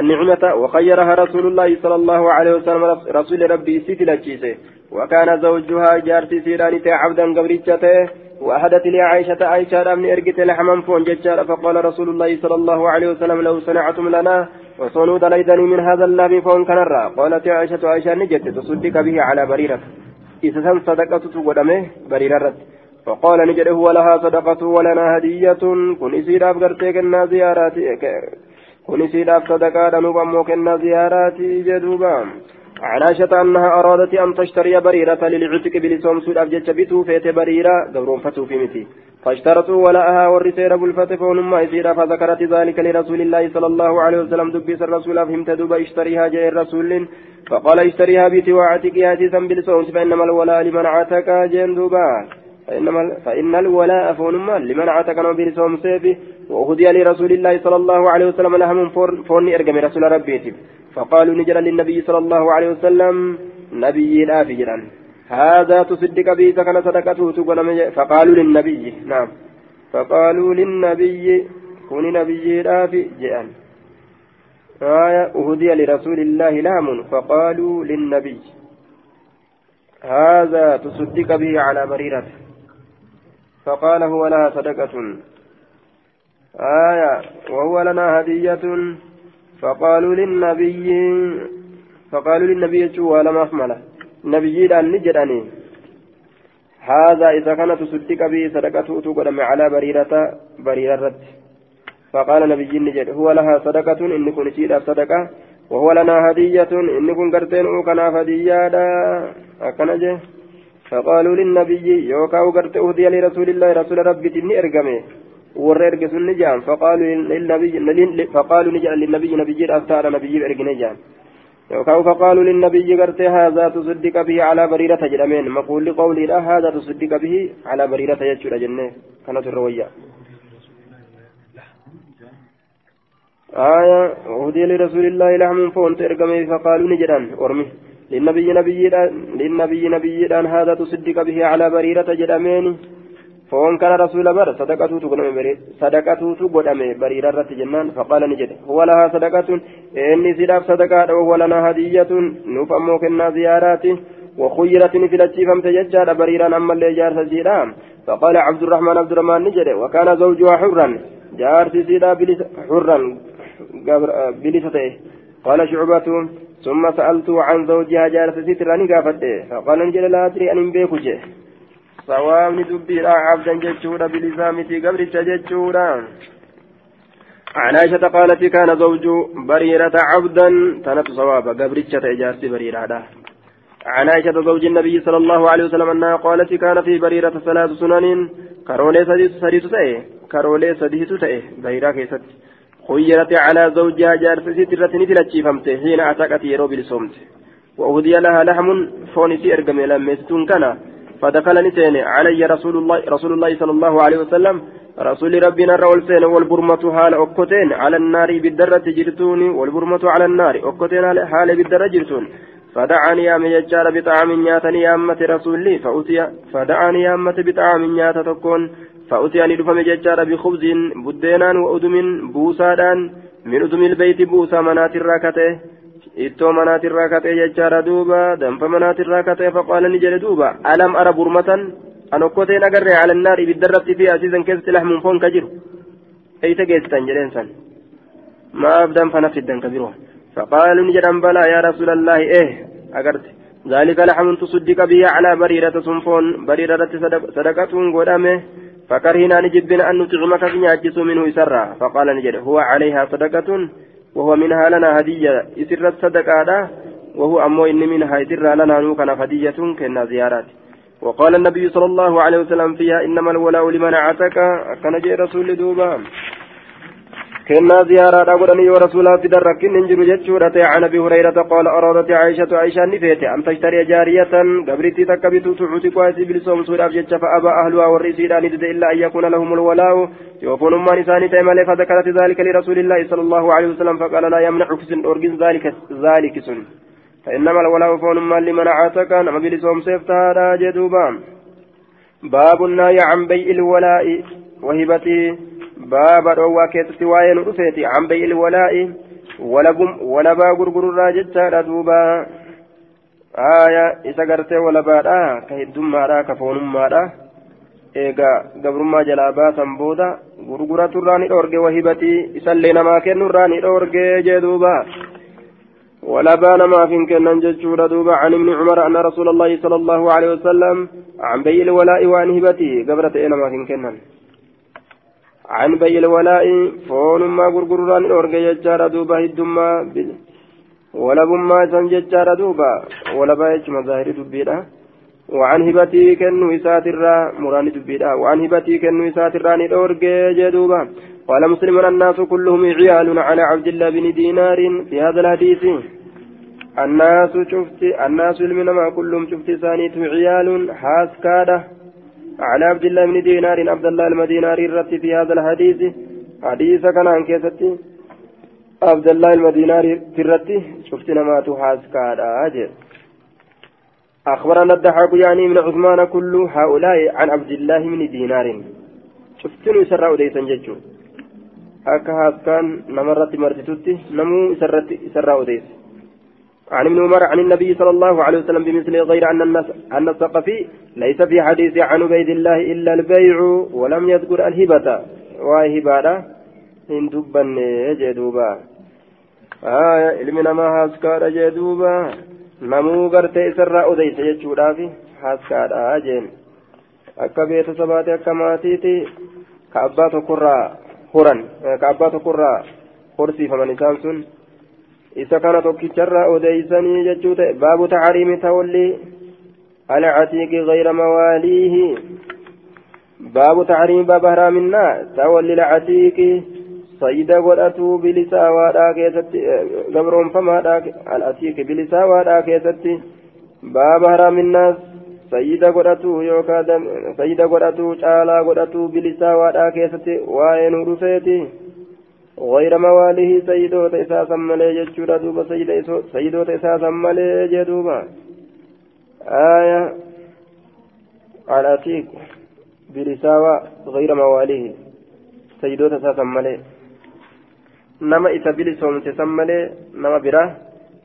النعمة وخيرها رسول الله صلى الله عليه وسلم رسول ربي سيتي لجيسه وكان زوجها جارتي سيراني عبدا قبريتته وأهدت لي عائشة عائشة من إرقت لحما فون فقال رسول الله صلى الله عليه وسلم لو صنعتم لنا وصنوا دليتني من هذا اللام فون كنرا قالت عائشة عائشة نجت. تصدق به على بريرة. إذا صدقة تقدمه بريرة فقال نجد هو لها صدقة ولنا هدية. كن إسيراف قرتي كنا زيارات كن إسيراف صدقة نبمو كنا زيارات جدوبا. عائشة أنها أرادت أن تشتري بريرة للعتق بلسوم سود أبجد بتو فيت بريرة. قبرون فتو في متي. فاشترطوا ولأها والرسير بالفتح فونما إسيرا فذكرت ذلك لرسول الله صلى الله عليه وسلم. دبس الرسول فهمت دوبا اشتريها جاء الرسول. فقال اشتريها بتي وعتقها تيسا بلسوم فإنما الولاء لمن عتق جين دوبا فإنما فإن الولاء فونما لمن عتق بلسوم سيفه وهدي لرسول الله صلى الله عليه وسلم لهم فون إرقم رسول ربيتي. فقالوا نجرا للنبي صلى الله عليه وسلم نبي لا فجرا هذا تصدق به سكن صدقته فقالوا للنبي نعم. فقالوا للنبي كن نبي لا فجرا آية أهدي لرسول الله لام فقالوا للنبي هذا تصدق به على بريرته فقال هو لها صدقة. آية وهو لنا هدية. فقالوا للنبي فقالوا للنبي شو لم أحمله نبي لأن نجدني هذا إذا كانت تصدق به صدقته تقدم على بريرة بريرة فقال نبي نجد هو لها صدقة إن كن سيدا صدقة وهو لنا هدية إن كن قرتين أوكنا هدية أكنجه فقالوا للنبي يوكاو قرت أهدي لرسول الله رسول ربي تني إرقمه warra erge sun ni jaan. Faqaaluu ni jedhan linnabiyyi nabiyyiidha aftaadha nabiyyiif ergine jaan. yookaan faqaaluu linnabiyyi gartee haazaa tusiddiqa bihi calaa bariirata jedhameen maquulli qawliidha haazaa tusiddiqa bihi calaa bariirata jechuudha jennee kanatu irra wayya آية أهدي لرسول الله لحم فونت إرقمي فقالوا نجدان أرمي للنبي نبي للنبي نبي هذا تصدق به على بريرة جدامين kana rasuula bara sadaqatuutu godhame sadaqatuutu godhame bariira irratti jennaan faqaala ni jedhe huwa lahaa sadaqatun inni sidhaaf sadaqaadha wahuwa lanaa hadiyyatun nuuf ammoo kennaa ziyaaraati وخيرت نفلتي فمت ججار بريرا أما اللي جار سيدا فقال عبد الرحمن عبد الرحمن نجد وكان زوجها حرا جار سيدا حرا بلسته قال شعبة ثم سألت عن زوجها جار سيدا نقافته فقال نجد لا أدري أن بيكجه sawaabni dubbiidha cabdan jechuudha bilisaamiti gabricha jechuudha. عن عائشة قالت كان زوج بريرة عبدا تنت صوابا قبرتشة إجارتي بريرة عن عائشة زوج النبي صلى الله عليه وسلم أنها قالت كان في بريرة ثلاث سنن كرولي سديس تأي كرولي سديس تأي بريرة كيست خيرت على زوجها جارتي سترة نتلتشي فمته حين أعتقت يرو بالصمت وأهدي لها لحم فونسي أرقم لما كان فدخل نسين علي رسول الله رسول الله صلى الله عليه وسلم رسول ربنا الرول سين والبرمة حال أكتين على النار بالدرة جرتون والبرمة على النار أكتين حال بالدرة جرتون فدعاني يا مججار بطعام نياتني يا أمة رسولي فأتي فدعاني يا أمة بطعام نيات تكون. فأتي أن يدفع مججار بخبز بدينان وأدم بوسادان من أدم البيت بوسا منات الراكته ittoo manaatirraa katee jechaadha duuba danfa manaatirraa katee faqaala ni jedhe duuba alam ara burmatan an okkoteen agarree alannaar ibiddarratti fi asiisan keessatti laxmuun foon ka jiru eeysa geessitan jedheen san maaf danfa nafsiddan ka biroo faqaalu ni jedhan balaa yaa rasuulallaahi eh agarte ذلك لحم تصدق به على بريرة صنفون بريرة صدقة قدامه فكرهنا نجبنا أن نطعمك في نعجس منه سرا فقال نجد هو عليها صدقة وهو منها لنا هدية. إسر الصدقة وهو أمو إن منها. إسر لنا نوكنا هدية كنا زيارات. وقال النبي صلى الله عليه وسلم فيها إنما الولاء لمن أعتك كان جاء رسول دوبا كنا زيارة أقولني ورسولها في درك ننجر جتشورة عن أبي هريرة قال أرادت عائشة عائشة نفيت أن تشتري جارية. قبرتي تكبت تعوتي كواسي بلسوم سورة جتش فأبى أهلها والرئيسين أن إلا أن يكون لهم الولاء. يوفون ما نساني تيمالي فذكرت ذلك لرسول الله صلى الله عليه وسلم فقال لا يمنعك سن أرجن ذلك ذلك سن. فإنما الولاء فون ما لمن عاتك نما بلسوم سيفتها جدوبا. باب النهي عن بيع الولاء. وهبته baaba dhoowwaa keessatti waa'ee nu dhufeeti an bay'il walaa'i walabaa gurgururraa jechaadha duuba aya isa gartee walabaadha ka hiddummaadha ka foonummaadha eega gabrummaa jalaa baasan booda gurguraturraa ni dhoorge wahibatii isallee namaa kennurraa ni dhoorge jee duuba ولا نما في كنن ججور دوبا عن ابن عمر أن رسول الله صلى الله عليه وسلم عن بيع الولاء وعن هبته قبرت إنما في كنن عن بي الولاء فون ما غرغران اورغ يجار دوبا هدما ولبما سن يجار دوبا ولبا يج مظاهر دبيدا وعن هبتي كنو إساترا مران دبيدا وعن هبتي كنو إساترا اورغ جدوبا. قال مسلم الناس كلهم عيال على عبد الله بن دينار. في هذا الحديث الناس شفت الناس المنما كلهم شفت ثاني عيال حاسكاده على عبد الله بن دينار عبد الله المديناري في هذا الحديث. حديث كان عن كيستي عبد الله المديناري في الرتي. شفتنا ما تحاز كادا أخبرنا الضحاك يعني من عثمان كل هؤلاء عن عبد الله بن دينار. شفتني يسرع وديسا ججو akka haaskaan namarratti odeesse عن ابن عمر عن النبي صلى الله عليه وسلم بمثل غير أن أن الثقفي ليس في حديث عن عبيد الله إلا البيع ولم يذكر الهبة وهبة إن دبن جدوبا آية علمنا ما هاسكار جدوبا gartee isarraa odeysa jechuudhaafi haaskaadha jeen akka beeta sabaate akka maatiiti ka abbaa tokkorraa horan ka abbaa tokkorraa horsiifaman isaan sun isa kana tokkicharraa odeeysanii jechuu ta'e baabu taxariimi tawalli alcatiiqi gayra mawaaliihi baabu taxariimi baaba haraaminaa tawalli alcatiiqi sayida godhatuu bilisaawaadhaa keessatti gabroonfamaadhaa alcatiiqi bilisaawaadhaa keessatti baaba haraaminaas sayida godhatuu yookaan sayida godhatuu caalaa godhatuu bilisaawaadhaa keessatti waa'ee nu غير مواليه سيدوت إساسا ملي جتشورا دوبا سيدوت إساسا ملي جدوبا آية العتيق بلساوى غير مواليه سيدوت إساسا ملي نما إسا بلسوم تسملي نما براه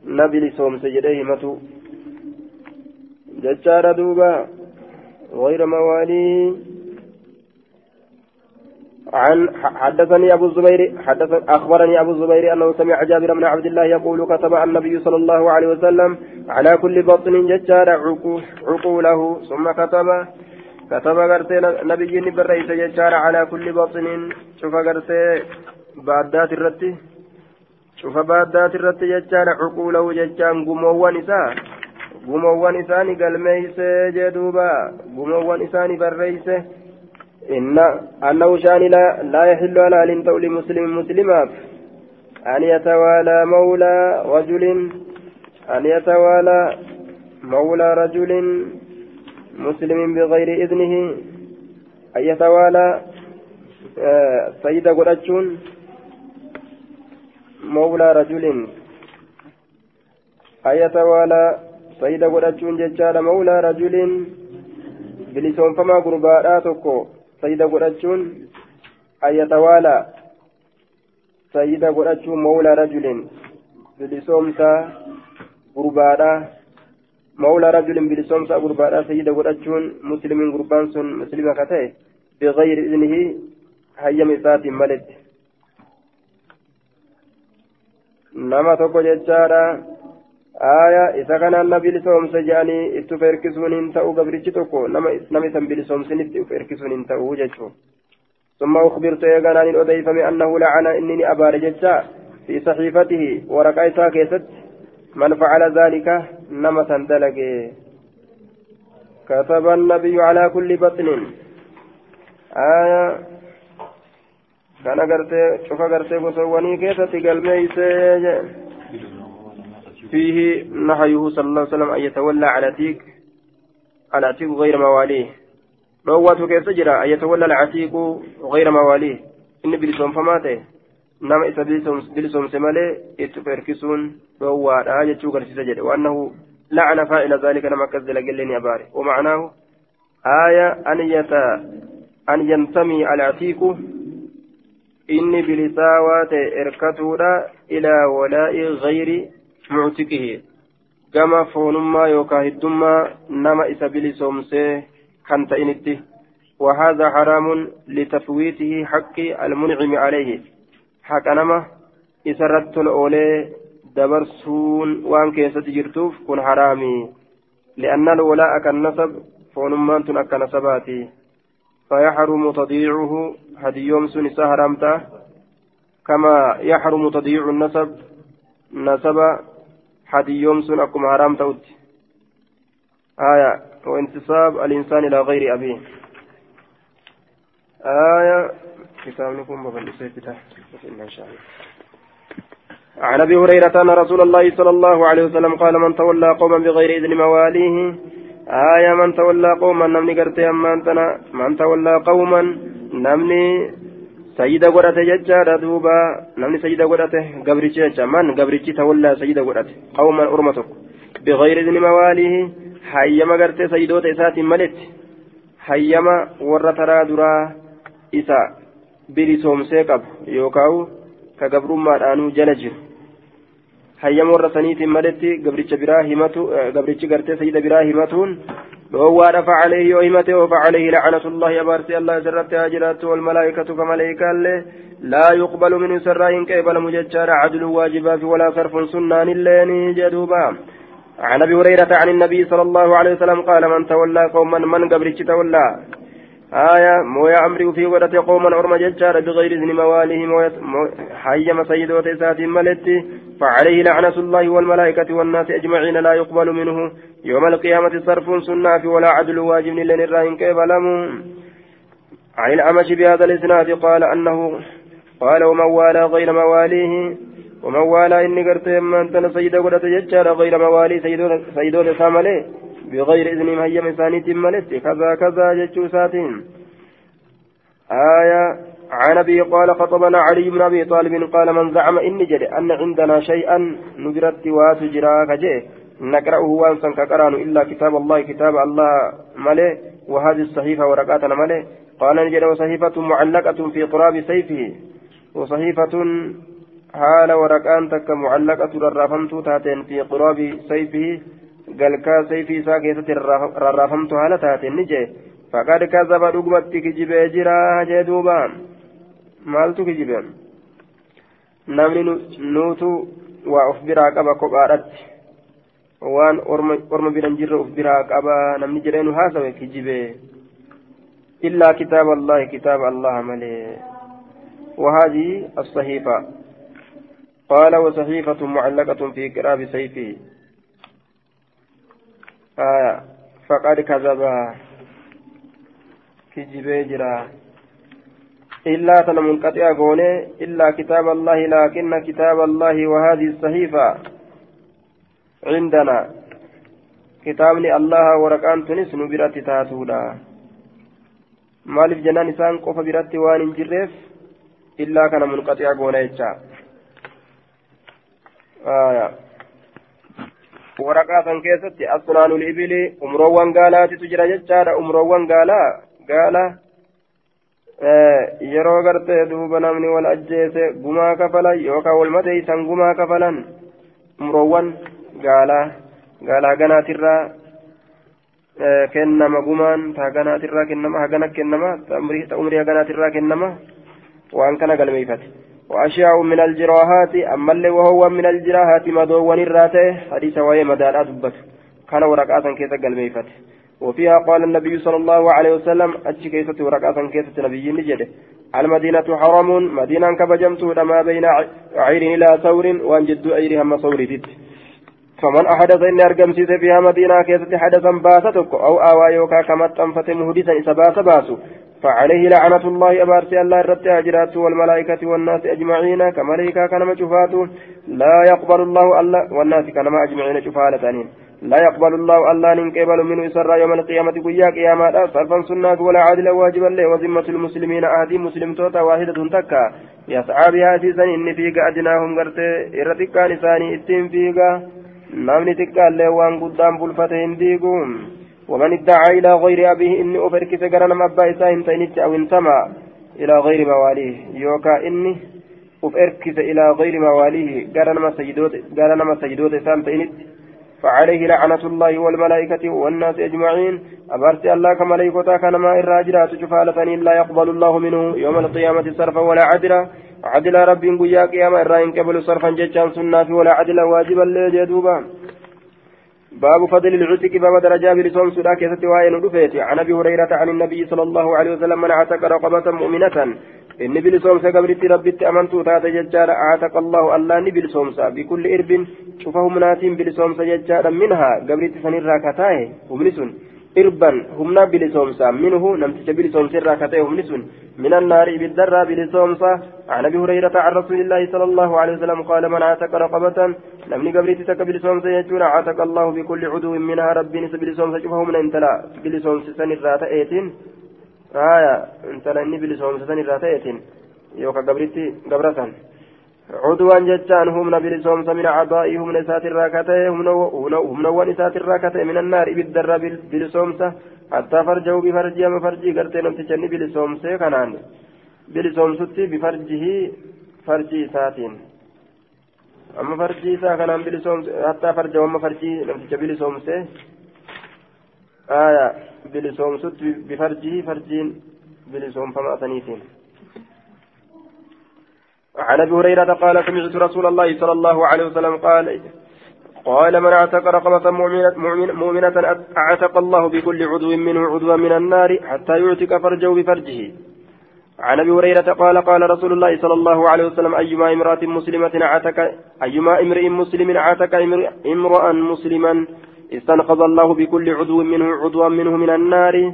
نبلي سوم سجده متو. جتشارا دوبا غير مواليه عن حدثني أبو الزبير حدث أخبرني أبو الزبير أنه سمع جابر بن عبد الله يقول كتب النبي صلى الله عليه وسلم على كل بطن ججار عقوله ثم كتب كتب غرتي نبي بريس ججار على كل بطن شوف غرتي بادات الرتي شوف بادات الرتي ججار عقوله ججان قموان إساء قموان إساني قلميس جدوبا قموان إساني بريسه إن أنه شان لا, لا يحل على أن تولي مسلم مسلما أن يتوالى مولى رجل أن يتوالى مولى رجل مسلم بغير إذنه أن يتوالى آه سيد قرأتشون مولى رجل. أن يتوالى سيد قرأتشون ججال مولى رجل بلسون فما قرباء تكو. Sayida godhachuun ayyatawaalaa sayida godhachuun mawlaa rajulin bilisoomsa gurbaadha mawlaa rajulin bilisoomsa gurbaadha sayida godhachuun muslimin gurbaan sun muslima ka ta'e bigayri idnihi hayyama isaatiin maletti nama tokko jechaadha aayaa isa kanaan na bilisoomse jedhanii itti uf erkisuun hin ta'u gabrichi tokko nama isan bilisoomsinitti uf erkisuun hin ta'u jechuun. ثم أخبرت يغنى أن أضيفم أنه لعن إنني أبار ججا في صحيفته ورقائتها كيست من فعل ذلك نمة دلق كتب النبي على كل بطن آية كان قرتي شوف قرتي بصواني كيست قلبي فيه نهيه صلى الله عليه وسلم أن يتولى على تيك على تيك غير مواليه. روته كيف تجرى؟ أن يتولى العتيق غير مواليه. إن بلسون فماته. نما إذا بلسون سمالي إتفركسون رواه آية شوكر سجد وأنه لعن فاعل ذلك نما كذل قلني أباري ومعناه آية أن يت أن ينتمي العتيق إني بلساوات إركتولا إلى ولاء غير muctiqihi gama foonummaa yookaan hiddummaa nama isa bilisoomsee kan ta'initti. وهذا حرام لتفويته حق المنعم عليه حق نما إسرت الأولي دبرسون وان كيست جرتوف كن حرامي لأن الولاء كالنسب فونمان تنك نسباتي فيحرم تضييعه هدي يوم سنسا حرامته كما يحرم تضييع النسب نسب حديوم سن أكم حرام تؤت آية وانتصاب الإنسان إلى غير أبيه. آية كتاب بفلسفة إن شاء الله. عن أبي هريرة أن رسول الله صلى الله عليه وسلم قال من تولى قوما بغير إذن مواليه. آية من تولى قوما نمني قرتي أما من تولى قوما نمني sayida godhate jechaadha duuba. Namni sayida godhate gabrichi jecha. Man gabrichi tawallaa sayida godhate? Qawman orma tokko. Bigayri idni mawaalihi hayyama gartee sayidoota isaatiin maletti hayyama warra taraa duraa isa bilisoomsee qabu yookaan ka gabrummaadhaanuu jala jiru. Hayyama warra saniitiin maletti gabricha biraa himatu gabrichi gartee sayida biraa himatuun oo facaleehi lacnatullahi abaarsi allah isirratti haa jiraattu walmalaa'ikatu ka maleeykaallee laa yuqbalu min isirraa hin qeebalamu jechaadha cadlu waajibaafi walaa sarfun sunnaan illeeni jedhuuba عن ابي هريره عن النبي صلى الله عليه وسلم قال من تولى قوما من قبرتش تولى آية مويا أمري في ودت قوما أرمى ججار بغير إذن مواليه حيم سيدوت إسات ملتي فعليه لعنة الله والملائكة والناس أجمعين لا يقبل منه. يوم القيامة صرف سنة ولا عدل واجب لن الراهن كيف عن الأمش بهذا الإسناد قال أنه قال ومن والى غير مواليه ومن والى إني قرت أنت سيد قدرت ججار غير موالي سيدون سامله بغير إذن هيم ثاني ملت. كذا كذا ججوساتهم آية عن أبي قال خطبنا علي بن أبي طالب قال من زعم إني جري أن عندنا شيئا نجرت واتجرا كجئ نقرأه وانسا كقرآن إلا كتاب الله كتاب الله ملئ وهذه الصحيفة ورقاتنا ملئ قال نجد وصحيفة معلقة في قراب سيفه. وصحيفة حال ورقان تك معلقة ررافمت تاتين في قراب سيفه. قال كا سيفي ساكيتة ررافمت حال تاتين نجي فقد كذب دقمت كجب جرا جدوبا مالت كجبا نمني نوتو وأخبر قبا كبارت waan orma biran jirre uf biraa qaba. Namni jedheenu haasawe kijibe. Illaa kitaaba allahi kitaaba allaha malee. وهذه الصحيفة قال وصحيفة معلقة في كراب سيفه آية فقد كذب كجبي جرا إلا تنمنقطع قونه إلا كتاب الله لكن كتاب الله وهذه الصحيفة عندنا waraqaan tunis nu biratti taatuudha maaliif jennaan isaan qofa biratti waan hin jirreef illaa kana munqaxi'a goona jecha waraqaa san keessatti asnaanul ibili umroowwan gaalaatitu jira jechaadha umroowwan gaalaa gaala yeroo gartee duuba namni wal ajjeese gumaa kafalan yookaan wal mateeysan gumaa kafalan umroowwan gaalaa gaalaa ganaatirraa kennama gumaan taganaatirraa kennama hagana kennama umrii haganaatirraa kennama waan kana galmeeyfate وأشياء من الجراحات أما اللي وهو من الجراحات مدون الراتة حديث وهي مدارة دبت كان ورقات كيسة قلبيفت وفيها قال النبي صلى الله عليه وسلم أتش كيسة ورقات كيسة نبي نجد المدينة حرم مدينة كبجمت ما بين عير إلى ثور وأن جد عير هم ثور فمن أحدث إني أرقم فيها مدينة كيست حدثا باستك أو آوى يوكا كما تنفت مهدثا إسا باس باسو. فعليه لعنة الله أبارسي الله الرد أجرات والملائكة والناس أجمعين كملائكة كنما شفاتو لا يقبل الله الله والناس كنما أجمعين شفالة لا يقبل الله الله ننقبل منه إسر يوم القيامة قيا قيامة. صرفا سنة ولا عادل واجبا له. وذمة المسلمين أهدي مسلم توتا واحدة تكا. يسعى بها سيسا إن فيك أدناهم قرتي إرتكا نساني إتين فيك. namni xiqqaallee waan guddaan bulfate hin diigu ومن ادعى إلى غير أبيه إني أفركس غرنا أبا إساء أو انتمى إلى غير مواليه. يوكا إني أفركس إلى غير مواليه. غرنا سجدوت غرنا سجدوت إسان إنت فعليه لعنة الله والملائكة والناس أجمعين. أبرت الله كملائكة كان ما إراجرات شفالة لا يقبل الله منه يوم القيامة صرفا ولا عدلا. عدل رب قيا قيامة إرائن قبل صرفا ججان سنة ولا عدل واجبا لجدوبا باب فضل العتق باب درجة بلسوم سودا كيست وائل رفيت عن أبي هريرة عن النبي صلى الله عليه وسلم من اعتق رقبة مؤمنة. إن بلسوم سقبرت ربت أمنت تات ججار اعتق الله الله نبلسوم بكل إرب شوفه مناتين بلسوم سججار منها. قبرت سنير راكتاه ومنسون إربا همنا بلسومسا منه نمتج بلسومسا راكتاه ومنسون من النار بالدرة بلسومسا عن أبي هريرة عن رسول الله صلى الله عليه وسلم قال من اعتق رقبة نمني قبرت تك بلسومسا يجون اعتق الله بكل عدو منها ربي نس بلسومسا شوفه من انتلا بلسومسا سنير راكتاه آية انتلا إني بلسومسا سنير راكتاه يوكا قبرتي قبرة عدوان جتان هم بلسومس من أعضائي هم نسات الراكتة هم نوان نسات الراكتة من النار بالدر بلسومس حتى فرجه بفرجي أما فرجي قرتين امتشني بلسومس كنان بلسومستي بفرجه فرجي ساتين أما فرجي سا كنان بلسومس حتى فرجه أما فرجي امتش بلسومس آية بلسومستي بفرجه فرجين بلسوم فما أتنيتين عن أبي هريرة قال سمعت رسول الله صلى الله عليه وسلم قال قال من اعتق رقبة مؤمنة, مؤمنة أعتق الله بكل عضو منه عضوا من النار حتى يعتق فرجه بفرجه. عن أبي هريرة قال قال رسول الله صلى الله عليه وسلم أيما امرأة مسلمة عتك أيما امرئ مسلم عتك امرأ مسلما استنقذ الله بكل عضو منه عضوا منه من النار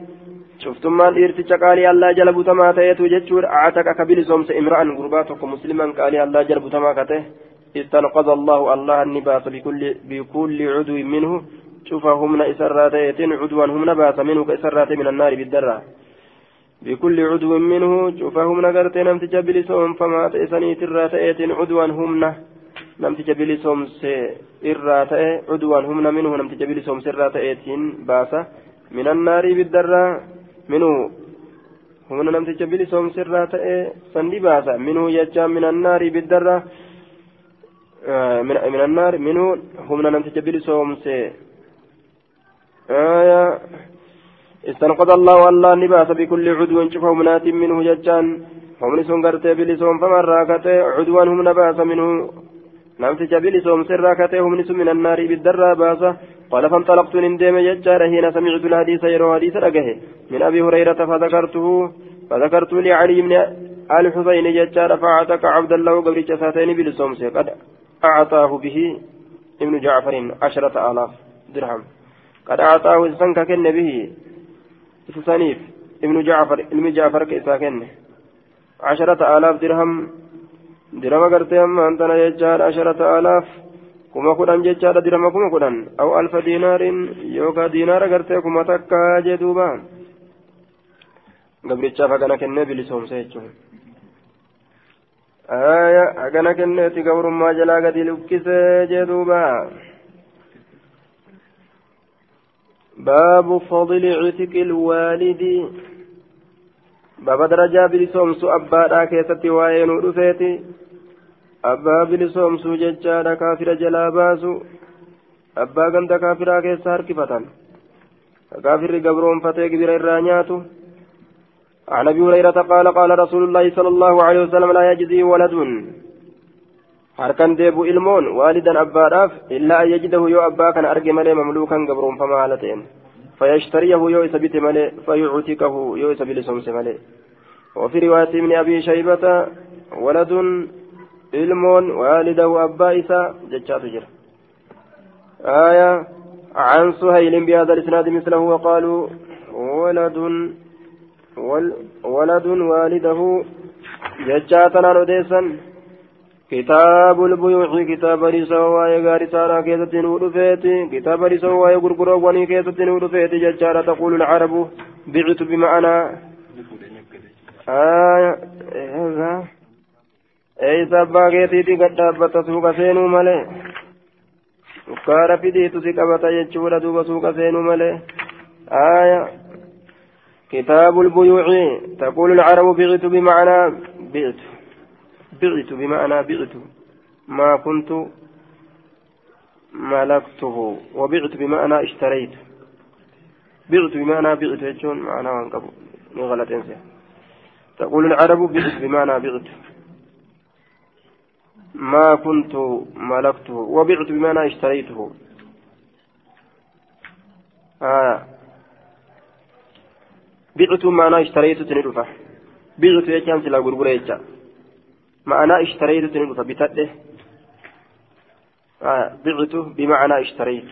شفتم ما إرتجا قال الله جل بتما تيتو جتشور. عتك كبيل سومس امرا غرباتك مسلما قال الله جل بتما كته. استنقذ الله الله النبات بكل بكل عضو منه. شوف هم إسرات عضوا هم نبات منه كإسرات من النار بالدرة. بكل عضو منه شوفهم نقرت نمت بلسهم فما تئسني ترات عضوا همنا نمت بلسهم سئرات عضوا همنا منه نمت بلسهم سرات باسا من النار بالدرة. منه humna namticha bilisoomsirraa ta'e sandi baasa minhu jechaan min annaari biddarra min annaari minhu humna namticha bilisoomse استنقذ الله الله نباس بكل عدو شوف همنات منه ججان هم نسون قرتي بلسون فمن راكته عدوان هم نباس منه بلسون سر راكته هم نسون من النار بالدرى باسه قال فانطلقت نندم ججار حين سمعت الحديث يرو حديث رقه من ابي هريره فذكرته فذكرت لعلي بن الحسين ججار فاعتق عبد الله قبل جساتين بلسون قد اعطاه به ابن جعفر عشرة آلاف درهم قد أعطاه إنسان كن به إسسانيف ابن جعفر علم جعفر كيسا كن عشرة آلاف درهم درهم قرتي أما أنتنا يجار عشرة آلاف كما كدن ججار درهم كما كدن أو ألف دينار يوكا دينار قرتي كما تكا جدوبا قبرتشا فكنا كن بلسهم سيجون آية أكنا كنتي قبر ما جلا قد لكسي جدوبا باب فضل عتق الوالد باب درجة بلسومس أبا كيستي وين ودفيتي أبا بلسومس ججارة كافر جلا باسو أبا غند كافر كيسا هركفة كافر قبرون فتيك بر الرانياتو عن أبي هريرة قال قال رسول الله صلى الله عليه وسلم لا يجزي ولد harkan deebu ilmoon waalidan abbaadhaaf illaa an yajidahu yoo abbaa kana arge malee mamluukan gabroonfamaa haala ta'en fayashtariyahu yoo isa bite malee fayuctikahu yoo isa bilisomse malee وفي رواية ابن أبي شيبة ولد ilmoon waalidahu abbaa isaa jechaatu jira آية عن سهيل بهذا الإسناد مثله وقالوا ولد ولد والده ججاتنا رديسا. كتاب البيوع كتاب رسوا يغاري سارا كيسة نودفيتي كتاب رسوا يغرغروا وني كيسة نودفيتي ججارة تقول العرب بعت بمعنى. آية إذا أي سبا كيتي قد دابت سوق سينو ملي سكارا فيديتو سيكبتا يجورا دوبا سوق سينو ملي آية كتاب البيوع تقول العرب بعت بمعنى بعت بعت بمعنى بعت ما كنت ملكته وبعت بمعنى اشتريت بعت بمعنى بعت يجون معنى وانقبوا غلط انسى تقول العرب بعت بمعنى بعت ما كنت ملكته وبعت بمعنى اشتريته. آه. بعت بمعنى اشتريته تندفع بعت يجان سلا غرغرة يجان معنى اشتريت تنبت بتده آه. بعته بمعنى اشتريت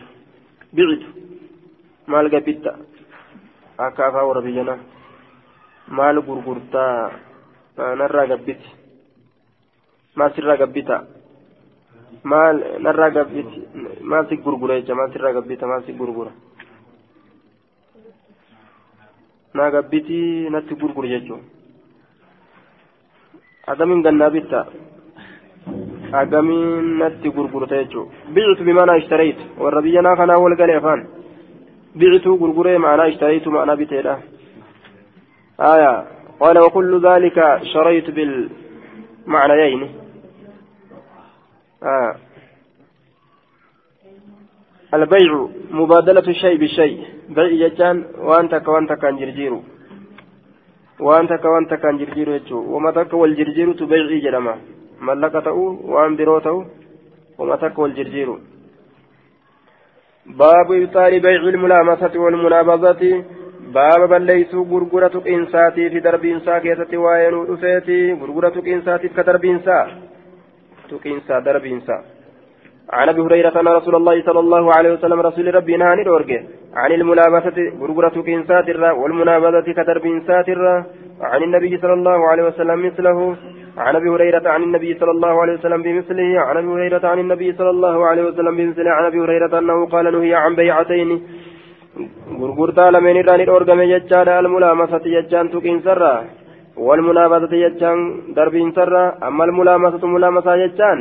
بعت. أكافا وربينا مال غرغرتا. نرى ما سرى قبيتا maal narraa gabbiti maal si gurgura jecha maal sirraa gabbita maal si gurgura naa gabbiti natti gurgura jechuun agamiin gannaa bitta agamiin natti gurgurta jechuu bicitu bimaanaa ishtaraytu warra biyyanaa kanaa wal galee afaan bicitu gurguree maanaa ishtaraytu maanaa biteedha آية قال وكل ذلك شريت بالمعنيين آه. البيع مبادلة الشيء بالشيء بيع جتان وانت كوانت كان جرجيرو. jirjiiru jechuudha wama takka wal jirjiirutu beeycii jedhama mallaqa ta'uu waan biroo ta'u wama takka wal jirjiiru باب إبطال بيع الملامسة والمنابذة. باب بليسو غرغرة إنساتي في درب إنسا كيستي وين ودفيتي غرغرة إنساتي كدرب إنسا. تقينسا درب إنسا عن أبي هريرة أن رسول الله صلى الله عليه وسلم رسول ربي نهاني دورجه عن الملابسه غرغرة كنسات والمنابذه كدرب ساتر عن النبي صلى الله عليه وسلم مثله. عن أبي هريرة عن النبي صلى الله عليه وسلم بمثله. عن أبي هريرة عن النبي صلى الله عليه وسلم بمثله. عن أبي هريرة أنه قال نهي عن بيعتين. غرغرتا لمن راني دورجه ججاد الملامسه ججان تقينسرا والمنابذه ججان درب سرا اما الملامسه ملامسه ججان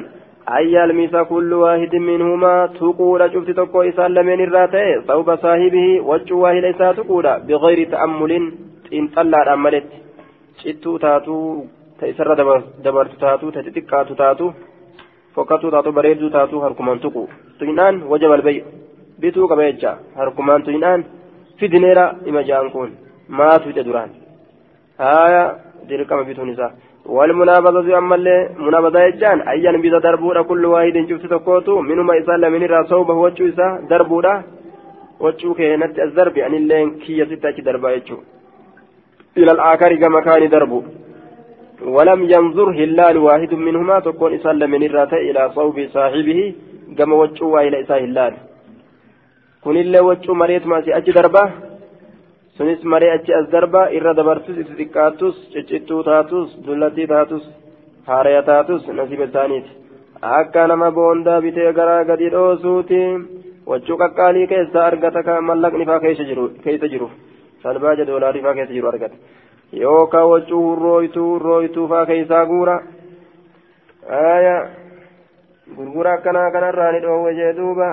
أن يلمس كل واحد منهما تقول شفت تقوى إسان لمن الراتي صوب صاحبه وجه واحد إسا تقول بغير تأمل إن طلع أملت شتو تاتو تيسر دبرت تاتو تتتكات تاتو فكتو تاتو بريدو تاتو هركمان تقو تينان وجب البيع بيتو قبيجا هركمان تينان في دينيرا إما جانكون ما في دران هايا ديركما بيتو نساء. والمنابذة أما اللي منابذة يجان. أيان بذا دربورا كل واحد شفت تقوتو. منهما إسان لمن راسوبه وجو إسا دربورا وجو كينت الزرب. يعني اللين كي يستاك دربا يجو. إلى الآخر كما كان دربو. ولم ينظر هلال واحد منهما تكون إسان لمن راته إلى صوب صاحبه. كما وجو إلى إسا هلال. كن اللي وجو مريت ما سي أجي دربه sunis maree achi as darba irra dabartus itti xiqqaattus ciccittuu taatus dullatii taatus haaraya taatus nasiba isaaniiti akka nama boondaa bitee garaa gadi dhoosuuti wachuu qaqqaalii keessa argata ka mallaqni faa keessa jiru salbaaja doolaarii faa keessa jiru argata yookaan wachuu hurrooytuu hurrooytuu faa keessaa guura gurgura akkanaa kanarraa ni dhoowwe jee duuba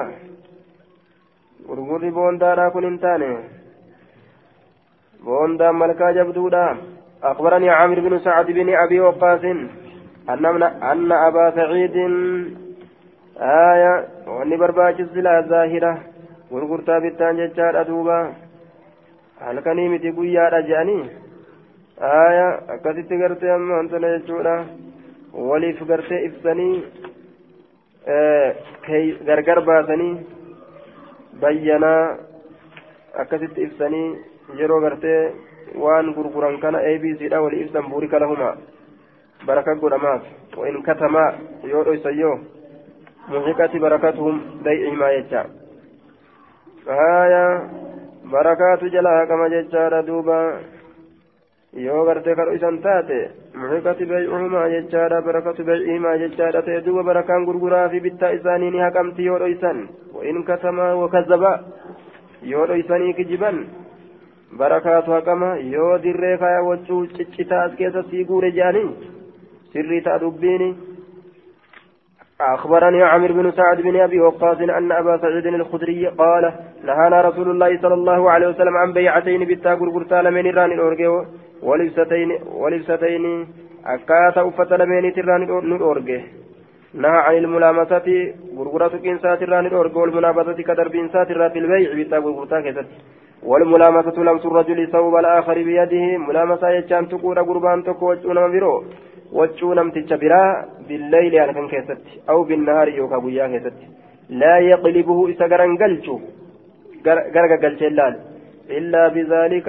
gurgurri boondaadhaa kun hin taane بوندا ملكا جبدودا أخبرني عامر بن سعد بن أبي وقاص أن أن أبا سعيد آية وأني برباج الزلا ظاهرة gurgurtaa bittaan jechaadha duuba halkanii miti guyyaadha je'anii aya akkasitti gartee amma wantana jechuudha waliif gartee ibsanii gargar baasanii bayyanaa akkasitti ibsanii yeroo gartee waan gurguran kana abcdha wali ibsan buurika lahuma baraka godhamaaf wain katamaa yoo dhoysan yoo muhiqati barakatuhum bay'ihimaa jecha aya barakaatu jalaa haqama jechaadha duuba yoo gartee ka dhoysan taate muhiqati bay'uhumaa jechaadha barakatu bay'ihimaa jechaadha ta'e duuba barakaan gurguraa fi bittaa isaanii ni haqamti yoo dhoysan wain katamaa wakazaba yoo dhoysanii kijiban barakaatu haqama yoo dirree kaya wachuu ciccitaa as keessatti guure jedhanii sirrii ta'a dubbiini أخبرني عامر بن سعد بن أبي وقاص أن أبا سعيد الخدري قال نهانا رسول الله صلى الله عليه وسلم عن بيعتين بالتا غرغرتا لمن ران الأورجي ولبستين ولبستين أكاتا أفت لمن تران الأورجي نهى عن الملامسة غرغرة كنسات ران الأورجي والمنابذة كدرب إنسات البيع بالتا غرغرتا كذا والملامسة لمس الرجل ثوب الآخر بيده ملامسة يجان تقول قربان تكو وجونا برو وجونا متجبرا بالليل على كان كيست أو بالنهار يوكا بويا كيست. لا يقلبه إسقرا قلشو قرقا قلش اللال. إلا بذلك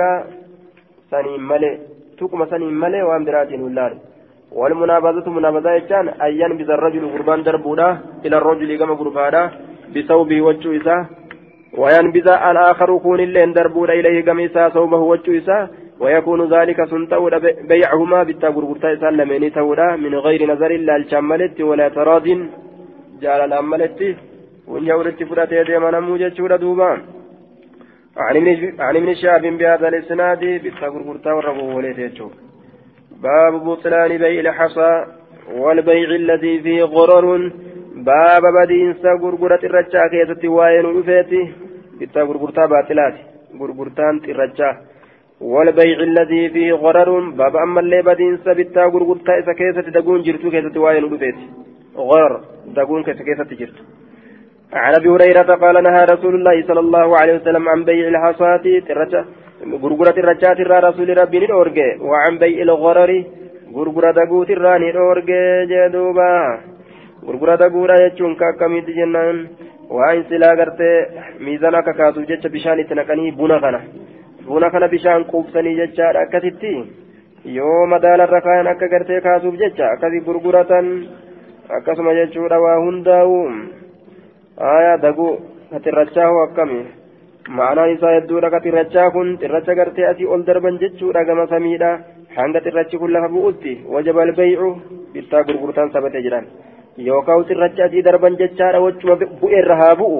سنين ملي تقم سنين ملي وان براتين اللال. والمنابذة منابذة يجان أن ينبذ الرجل قربان دربودا إلى الرجل كما قربادا بثوبه وجو إساه وينبذ الآخر كون اللين دربون إليه قميسا صوبه وجويسا ويكون ذلك سنتود بيعهما بالتغرغرتا سلمين تودا من غير نظر إلا الشملت ولا تراض جال الأملت ونجورت فرات يدي من شورا دوبا عن ابن شهاب بهذا الإسناد بالتغرغرتا والربو وليت باب بطلان بيع الحصى والبيع الذي فيه غرر baaba badiinsa gurgura xirrachaa keessatti waa'ee nu dhufeeti. Bittaa gurgurtaa baaxilaati gurgurtaan xirrachaa والبيع الذي فيه غرر باب أما اللي بدين سبتا غرغرتا إذا كيست دقون جرتو واين ودفيت غرر دقون كيست كيست جرت عن أبي هريرة قال نهى رسول الله صلى الله عليه وسلم عن بيع الحصاة ترجة غرغرة الرجات الرا رسول ربي نورجي وعن بيع الغرر غرغرة دقوت الراني نورجي جدوبا gurgurata guuraa jechuun ka akkamitti jennaan waan silaa gartee miizana akka kaasuuf jecha bishaan itti naqanii buna kana buna kana bishaan quubsanii jechaadha akkasitti yoo madaalarra kaayan akka gartee kaasuuf jecha akkasi gurguratan akkasuma jechuudha waa hundaa'u aayaa daguu katirrachaa hoo akkami ma'anaan isaa hedduudha katirrachaa kun xirracha gartee asii ol darban jechuudha gama samiidha hanga xirrachi kun lafa bu'utti wajaba albaycu bittaa gurgurtaan sabate jedhan yookaan xirracha asii darban jechaadha wachuma bu'eerra haa bu'u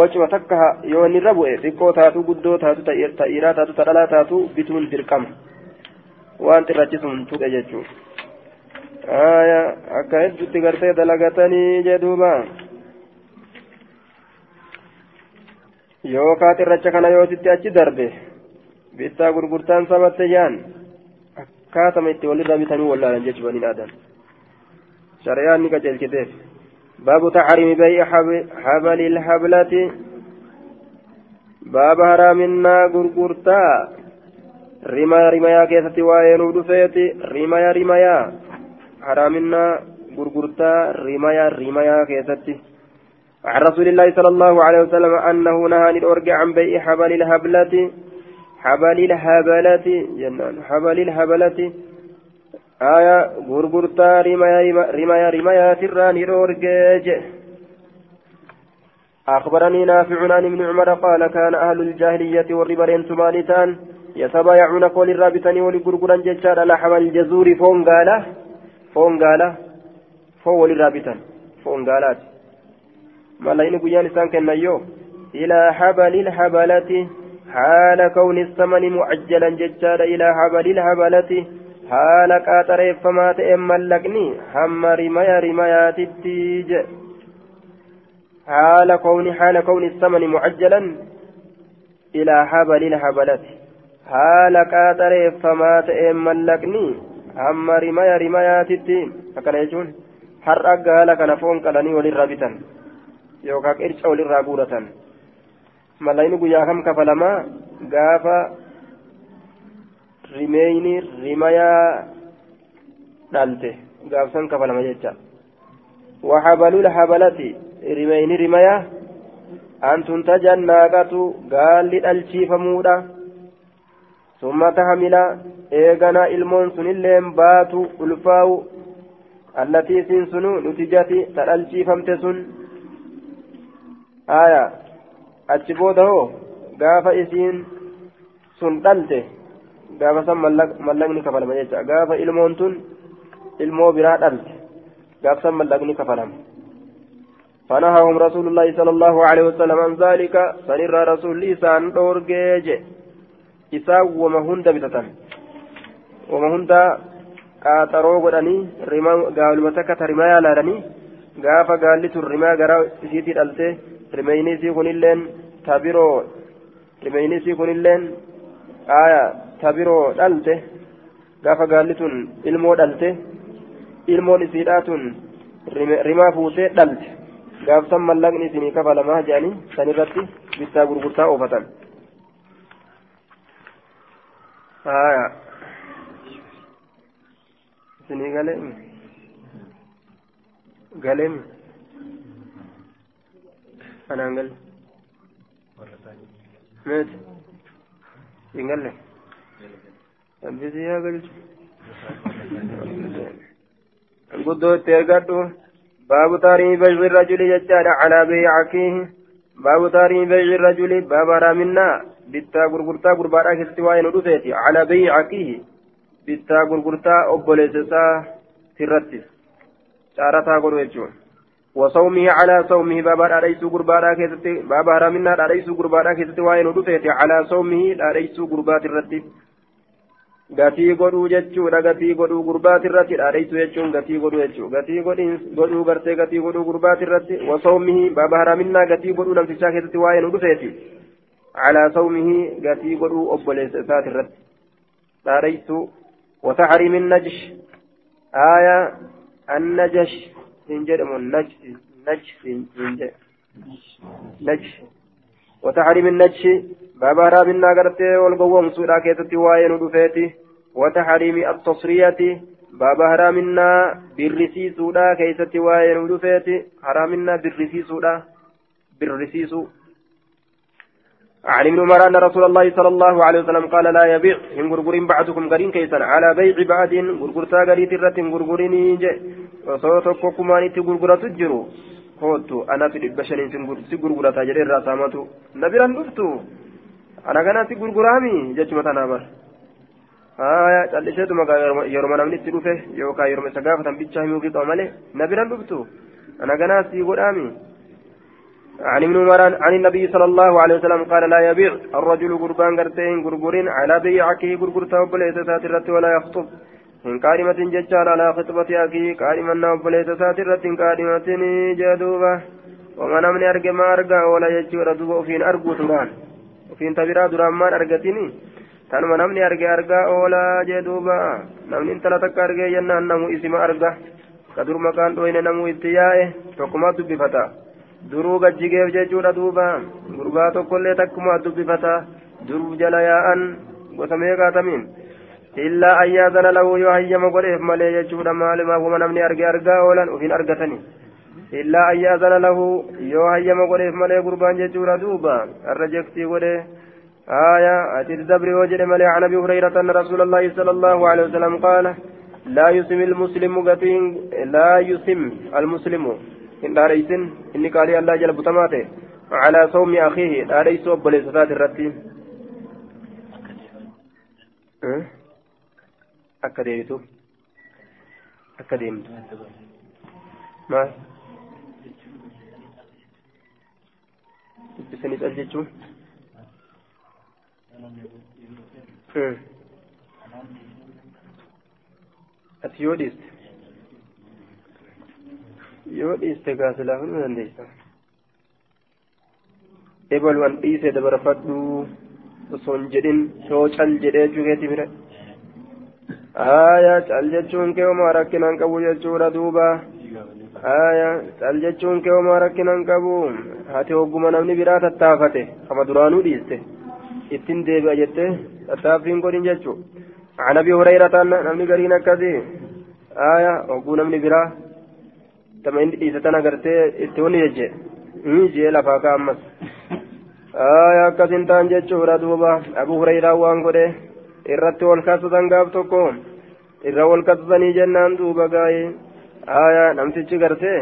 wachuma takka yoo inni irra bu'e xiqqoo taatu guddoo taatu ta'iiraa taatu tadhalaa taatu bituun dirqama waan xirrachi sun tuqe jechuudha akka hedduutti gartee dalagatanii jedhuuba yookaan xirracha kana yoo sitti achi darbe bittaa gurgurtaan sabatte jaan akkaatama itti walirraa bitanii wallaalan jechuudha ni dhaadan. شريان نكتل كتير باب تحريم بيع حبل الحبلة. باب حرامنا غرغرتا رمايا رمايا كيستي وين ودفيتي رمايا رمايا حرامنا غرغرتا رمايا رمايا كيستي. عن رسول الله صلى الله عليه وسلم أنه نهى الأرجع عن بيع حبل الهبلة حبل الهبلة جنان. حبل الهبلة آية غرغرتا رمايا رمايا رمايا تراني رورجيج أخبرني نافع عن ابن عمر قال كان أهل الجاهلية والربرين سمالتان يتبايعون قول الرابطاني ولغرغرا ججارا لحم الجزور فون قاله فون قاله فون الرابطان فون قالات ملايين قيان إسان كان إلى حبل الحبلة حال كون الثمن معجلا ججارا إلى حبل الحبلة haala qaaxareeffamaa ta'een mallaqni hamma rimaya rimayaatitti je. Haala kowni haala kowni samani mucajjalan ilaa habalil habalati. Haala qaaxareeffamaa ta'een mallaqni hamma rimaya rimayaatitti akkana jechuun har'a gaala kana foon qalanii walirraa bitan yookaan qirca walirraa guuratan. Mallayni guyyaa kam kafalamaa gaafa rimeyni rimayaa dhalte. Gaafsan kafalama jecha. Waxabalul habalati rimeyni rimayaa an tuntaja naaqatu gaalli dhalchiifamuudha. Summa tahamila eegana ilmoon sunilleen baatu ulfaa'u. Allatii isiin sunu nutijati ta dhalchiifamte sun. Aya achi booda hoo gaafa isiin sun dhalte gaafa san mallaqni kafalama jecha. Gaafa ilmoon tun ilmoo biraa dhalte gaafa san mallaqni kafalama. فنهاهم رسول الله صلى الله عليه وسلم عن ذلك سنر رسول لسان دورجيج إساء وما هند بتتن وما هند قاطروا قدني رما قالوا متكة رما يالارني قافا قال لي الرما قرا سيتي دلته رميني سيكون اللين تابيرو رميني سيكون اللين آية tabiroo dhalte gaafa gaalli tun ilmoo dhalte ilmoon isiidhaa tun rimaa fuutee dhalte gaafsan mallaqni isinii kafalamaa jedhanii san irratti bittaa gurgurtaa oofatan haya isinii galeemi galeemi anaan galle meeti hin galle Itti ergadhu. Baabu taarihi bashri rajuli jechaadha calaa beecakiihi. Baabu taarihi bashri rajuli baaba haraaminaa bittaa gurgurtaa gurbaadhaa keessatti waa'ee nu dhufeeti calaa beecakiihi bittaa gurgurtaa obboleessa isaa sirratti caarataa godhu jechuudha. وصومه على صومه بابا رأيسو قربانا كيستي بابا هرمنا رأيسو قربانا كيستي وين ودفيتي على صومه رأيسو قربات الرتب gatii godhuu jechuudha gatii godhuu gurbaati irratti dhaadheessu jechuun gatii godhuu jechuudha gatii godhuu gartee gatii godhuu gurbaati irratti wasoomihi baaba haraaminaa gatii godhuu namtichaa keessatti waa'ee nu dhufeeti calaa sawmihi gatii godhuu obboleessa isaati irratti dhaadheessu wataxriimi najsh aaya annajash hin jedhamu najsi najsi hin jedhe najsh wataxriimi najshi بابا رابنا قرتي والقوم سودا كيستي واين ودفيتي وتحريم التصرية بابا حرامنا بالرسي سودا كيستي واين ودفيتي حرامنا بالرسي سودا بالرسيس عن ابن عمر أن رسول الله صلى الله عليه وسلم قال لا يبيع إن غرغرين بعضكم غرين كيسا على بيع بعد غرغرتا غريت الرت غرغريني جي وصوتكم أنت غرغرة تجرو هوتو أنا في البشر سي غرغرتا جري الرسامة نبيرا نفتو أنا كان سي غرغرامي جتش متى نابر aya calliseetuma yeroma namni itti dhufe yookaan yeroma isa gaafatan bichaa himuu qixoo malee na biran dhuftu ana ganaa sii godhaami. عن ابن عمر عن النبي صلى الله عليه وسلم قال لا يبيع الرجل قربان قرتين قرقرين على بيعكه قرقرته وبليس ساترة ولا يخطب إن قائمة ججال على خطبة أخيه قائما وبليس ساترة قائمة جدوبة ومن أمن أرجع ما أرجع ولا يجور دوبة وفين أرجو تران وفين تبرا دران ما أرجتني argaa oolaa jee duuba namni intala takka argee jennaan namu isima arga ka dur maqaan dhoyne namu itti yaa'e tokkuma dubbifata duruu gajjigeef jechuudha duuba gurbaa tokkollee takkuma dubbifata duruu jala yaa'an gosa meeqaatamiin illaa ayyaazana lahu yoo hayyama godheef malee jechuudha maalimaaf wama namni arge argaa oolan ufiin argatani illaa ayyaazana lahu yoo hayyama godheef malee gurbaan jechuudha duuba har'a jeksii godhee آية أتي الدبر وجد ملي عن أبي هريرة أن رسول الله صلى الله عليه وسلم قال لا يسم المسلم قتين لا يسم المسلم إن داريسن إني قال الله جل بتماته على صوم أخيه داريس وبلي صفات الرتين akka deebitu akka deemtu maal dubbisanii cal jechuun ati yoo dhiiste yoo dhiiste gaasilaa hunda dandeessa ebaluwan dhiise dabarfadhu osoo hin jedhin yoo cal jedhee jechuu keetii mire homaa rakkinaan qabu jechuudha duuba aya cal jechuun kee homaa rakkinaan qabu hati hogguma namni biraa tattaafate kama duraanuu dhiiste ittiin deebi'a jettee tattaaffiin godhin jechuun عن ابي هريره ان نمني غرين كذي آية وقو نمني برا تما إذا تنا قرتي إتوني يجي يجي لفاكا أمس آية كذين تان جتشورا دوبا أبو هريرة وان irratti wal kaasatan gaaf tokko irra wal kaasatanii jennaan duuba gaa'ee aayaa namtichi gartee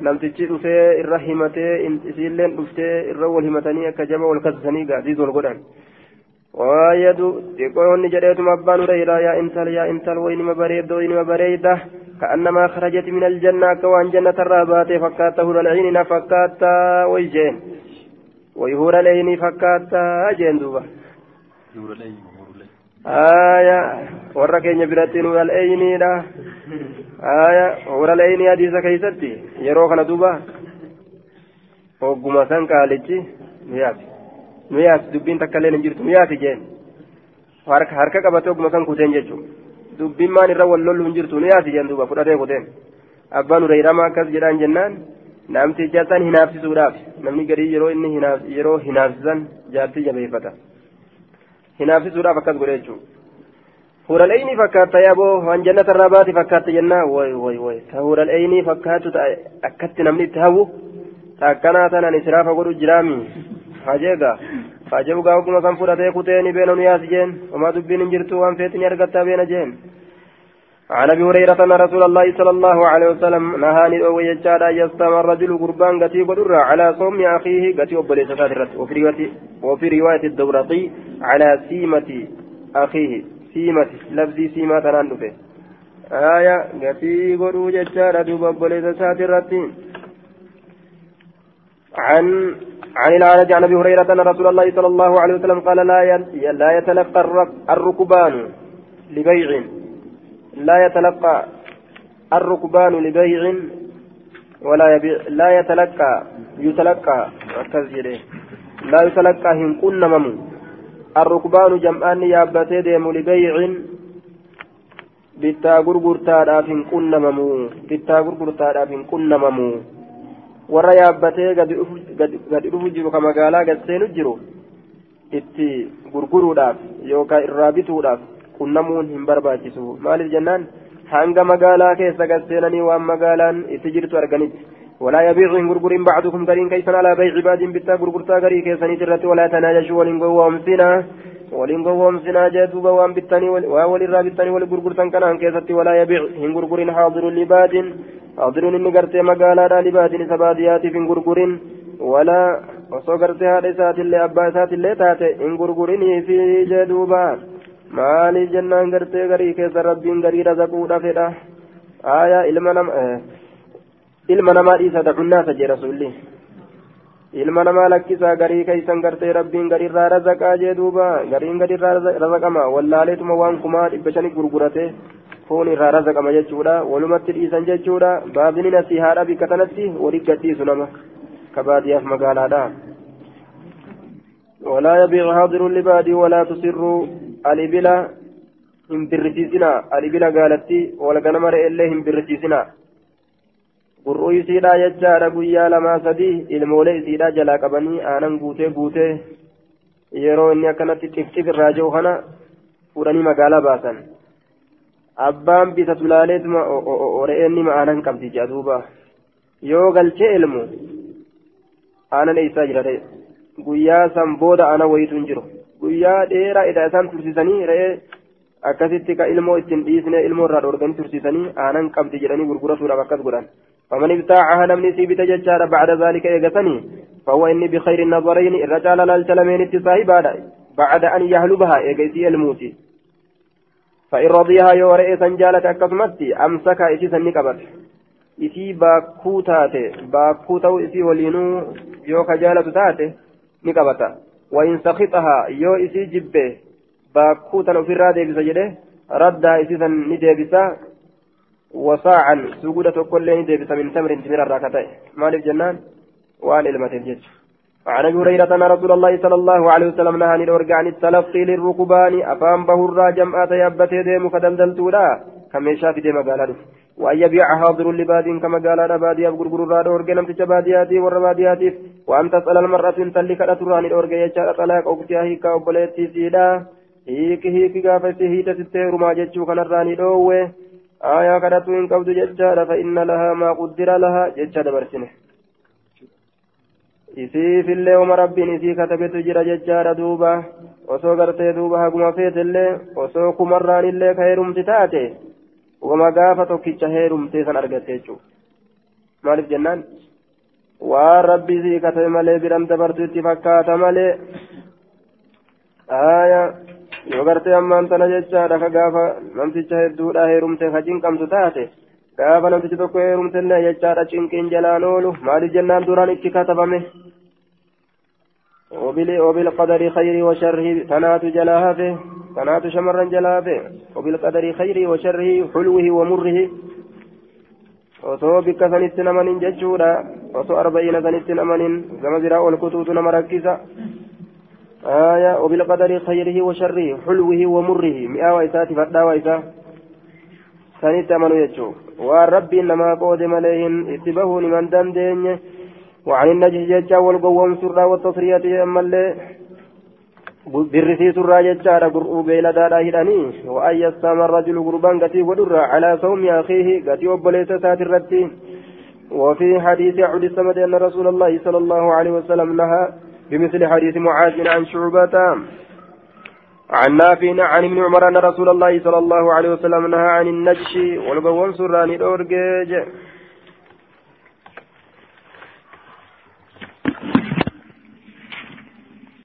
namtichi dhufee irra himatee isiilleen dhuftee irra wal himatanii akka jaba wal kaasatanii gaasiis wal godhan waayadu xiqqoonni jedheetuma abbaan hureyraa yaa intal yaa intal waynima bareedda waynima bareeyda كأنما خرجت من الجنة كوان جنة الرابات فكاتا هور العين فكاتا ويجين ويهور العين فكاتا جين دوبا آية aya warra al'eeyni hadiisa keeysatti yeroo kana duuba hogguma san qaalichi nu yaati nu yaati dubbiin takka illee hin jirtu nu yaati jeen harka qabate hogguma san kuteen jechuun dubbiin maan irra wal lollu hin jirtu nu yaati jeen duuba fudhatee kuteen abbaan hureyramaa akkas jedhaan jennaan namticha san hinaafsisuudhaaf namni garii yeroo inni hinaafsisan jaartii jabeeffata fakkaata jennaa way way way ta huural'eeyni fakkaatu akkatti namni itti hawwu ta akkanaa tanaan israafa godhu jiraami hajeega hajeebu gaa oguma kan fudhatee kutee ni beena nu yaasi jeen homaa dubbiin hin jirtu waan feeti ni argattaa beena jeen عن أبي هريرة أن رسول الله صلى الله عليه وسلم نهاني أو يجعل يستمع الرجل قربان قتي قدر على صوم أخيه قتي وبليس وفي وفي رواية الدورقي على سيمة أخيه. سيمة لفظي سيمة تنانفه آية قتي قدر يجعل دوب وبليس عن عن العرج عن أبي هريرة أن رسول الله صلى الله عليه وسلم قال لا لا يتلقى الركبان لبيع. لا يتلقى الركبان لبيع ولا يبيع لا يتلقى يتلقى لا يتلقى هن كن ممو الركبان جمعان يابتي ديم لبيع bittaa gurgurtaadhaaf hin qunnamamu bittaa gurgurtaadhaaf hin qunnamamu warra yaabbatee gadi dhufu jiru ka magaalaa gad seenu jiru itti gurguruudhaaf yookaan irraa bituudhaaf qunnamuun hin barbaachisu. Maaliif jennaan? Hanga magaalaa keessa gad seenanii waan magaalaan itti jirtu arganitti. ولا يبيع غرغر بعضكم قرين كيسا على بيع عباد بتا غرغرتا غري كيسا جرت ولا تناجشوا ولن قوام سنا ولن قوام سنا جاتوا قوام بتاني وولن بتاني ولغرغرتا كان كيسا ولا يبيع غرغر حاضر لباد حاضر إن قرت مقالا لباد سباديات في غرغر ولا gartee haadha isaatillee abbaa isaatillee taate hin gurgurinii fi jedhuuba maaliif jennaan gartee garii keessa rabbiin garii razaquudha fedha aayaa ilma nama ilma namaa dhiisa dacunnaasa jee rasulli ilma namaa lakkisaa garii keeysan gartee rabbiin gariirraa razaqaa jee duuba gariin gariirraa razaqama wallaaleetuma waan kumaa dhibba shani gurgurate foon irraa razaqama jechuudha walumatti dhiisan jechuudha baabini nasii haadha bikka tanatti wali gadhiisu nama kabaadiyaaf magaalaadha ولا يبيع حاضر لبادي ولا تسر alibila hin birrisiisinaa alibila gaalatti walganama re'ellee hin birrisiisinaa gur'uu isiidhaa jechaadha guyyaa lamaa sadii ilmoolee isiidhaa jalaa qabanii aanan guutee guutee yeroo inni akkanatti cifcif irraa jiru kana fuudhanii magaalaa baasan. Abbaan bitatu laaleetuma re'eenima aanan qabdi jedha duuba? Yoo galchee ilmu aanan eeysaa jira ta'e guyyaa san booda aanan wayitu hin jiru. guyyaa dheeraa idha isaan tursiisanii re'ee akkasitti ka ilmoo ittiin dhiisne ilmoo irraa dhoorganii tursiisanii aanan qabdi jedhanii gurguratuudhaaf akkas godhan فمن ابتاعها نمني سيبت ججار بعد ذلك إيغسني فهو إني بخير النظرين الرجال للتلمين التصاحب بعد أن يهلبها إيغسي الموتي فإن رضيها يورئ سنجالة أكسمتي أمسك إسي سنكبت إسي باكو تاتي باكو تو إسي ولينو يو كجالة تاتي نكبتا وإن سخطها يو إسي جبه باكو تنو في الرادة بسجده ردها إسي سن ندبسا وصاعا سجودة كل ديبس من تمر تمر الراكتين مالك جنان؟ وعن المتن جج عن أبي هريرة أن رسول الله صلى الله عليه وسلم نهى عن الورق عن التلقي للركبان أفام بهر جمعة يبت ديم كدلدلتولا كما شاف ديم قال وأن يبيع حاضر لباد كما قال بادي أبو غرغر راد أورجي نمتش بادياتي وربادياتي وأن تسأل المرأة تلك الأتران الأورجي يجعل طلاق أختها هيكا أبوليتي سيدا. هيك هيك قافتي هيتا ستير ما جتشو كان الراني دوه آية كانت إن قبض ججارة فإن لها ما قدر لها ججارة برسنه. isii fillee uma rabbiin isii katabetu jira jechaadha duuba osoo gartee duuba haguma feetellee osoo kumarraan illee ka heerumti heerumtee san argatte jechuudha maaliif jennaan waan rabbi isii katabe malee biran dabartu itti fakkaata malee aayaa yoo gartee ammaan tana jechaadha ka gaafa namticha hedduudha heerumte ka cinqamtu taate gaafa namtichi tokko heerumtellee jechaadha cinqiin jalaan oolu maaliif jennaan duraan itti katabame وبالقدر خير وشره تنات جلاهته تنات شمرا جلاهته. وبالقدر خير وشره حلوة ومره. jechuudha osoo arba'iina sanitti namanin gama biraa ol kutuutu nama rakkisa آية وبالقدر خيره وشره حلوة ومره. مئة وإسات فدا وإسا سنت أمنوا يجو والرب إنما قود مليهن اتبهوا لمن دندين وعن النجح ججا والقوم سرا والتصرية أما اللي birrisii surraa jechaadha gur'uu beeyladaa hidhanii وأن يستام الرجل قربان قتي ودر على صوم أخيه قتي وبليس سات الرتين وفي حديث عبد الصمد أن رسول الله صلى الله عليه وسلم نهى بمثل حديث معاذ عن شعبة. عن نافع عن ابن عمر أن رسول الله صلى الله عليه وسلم نهى عن النجش والقوم سراني الأورجيج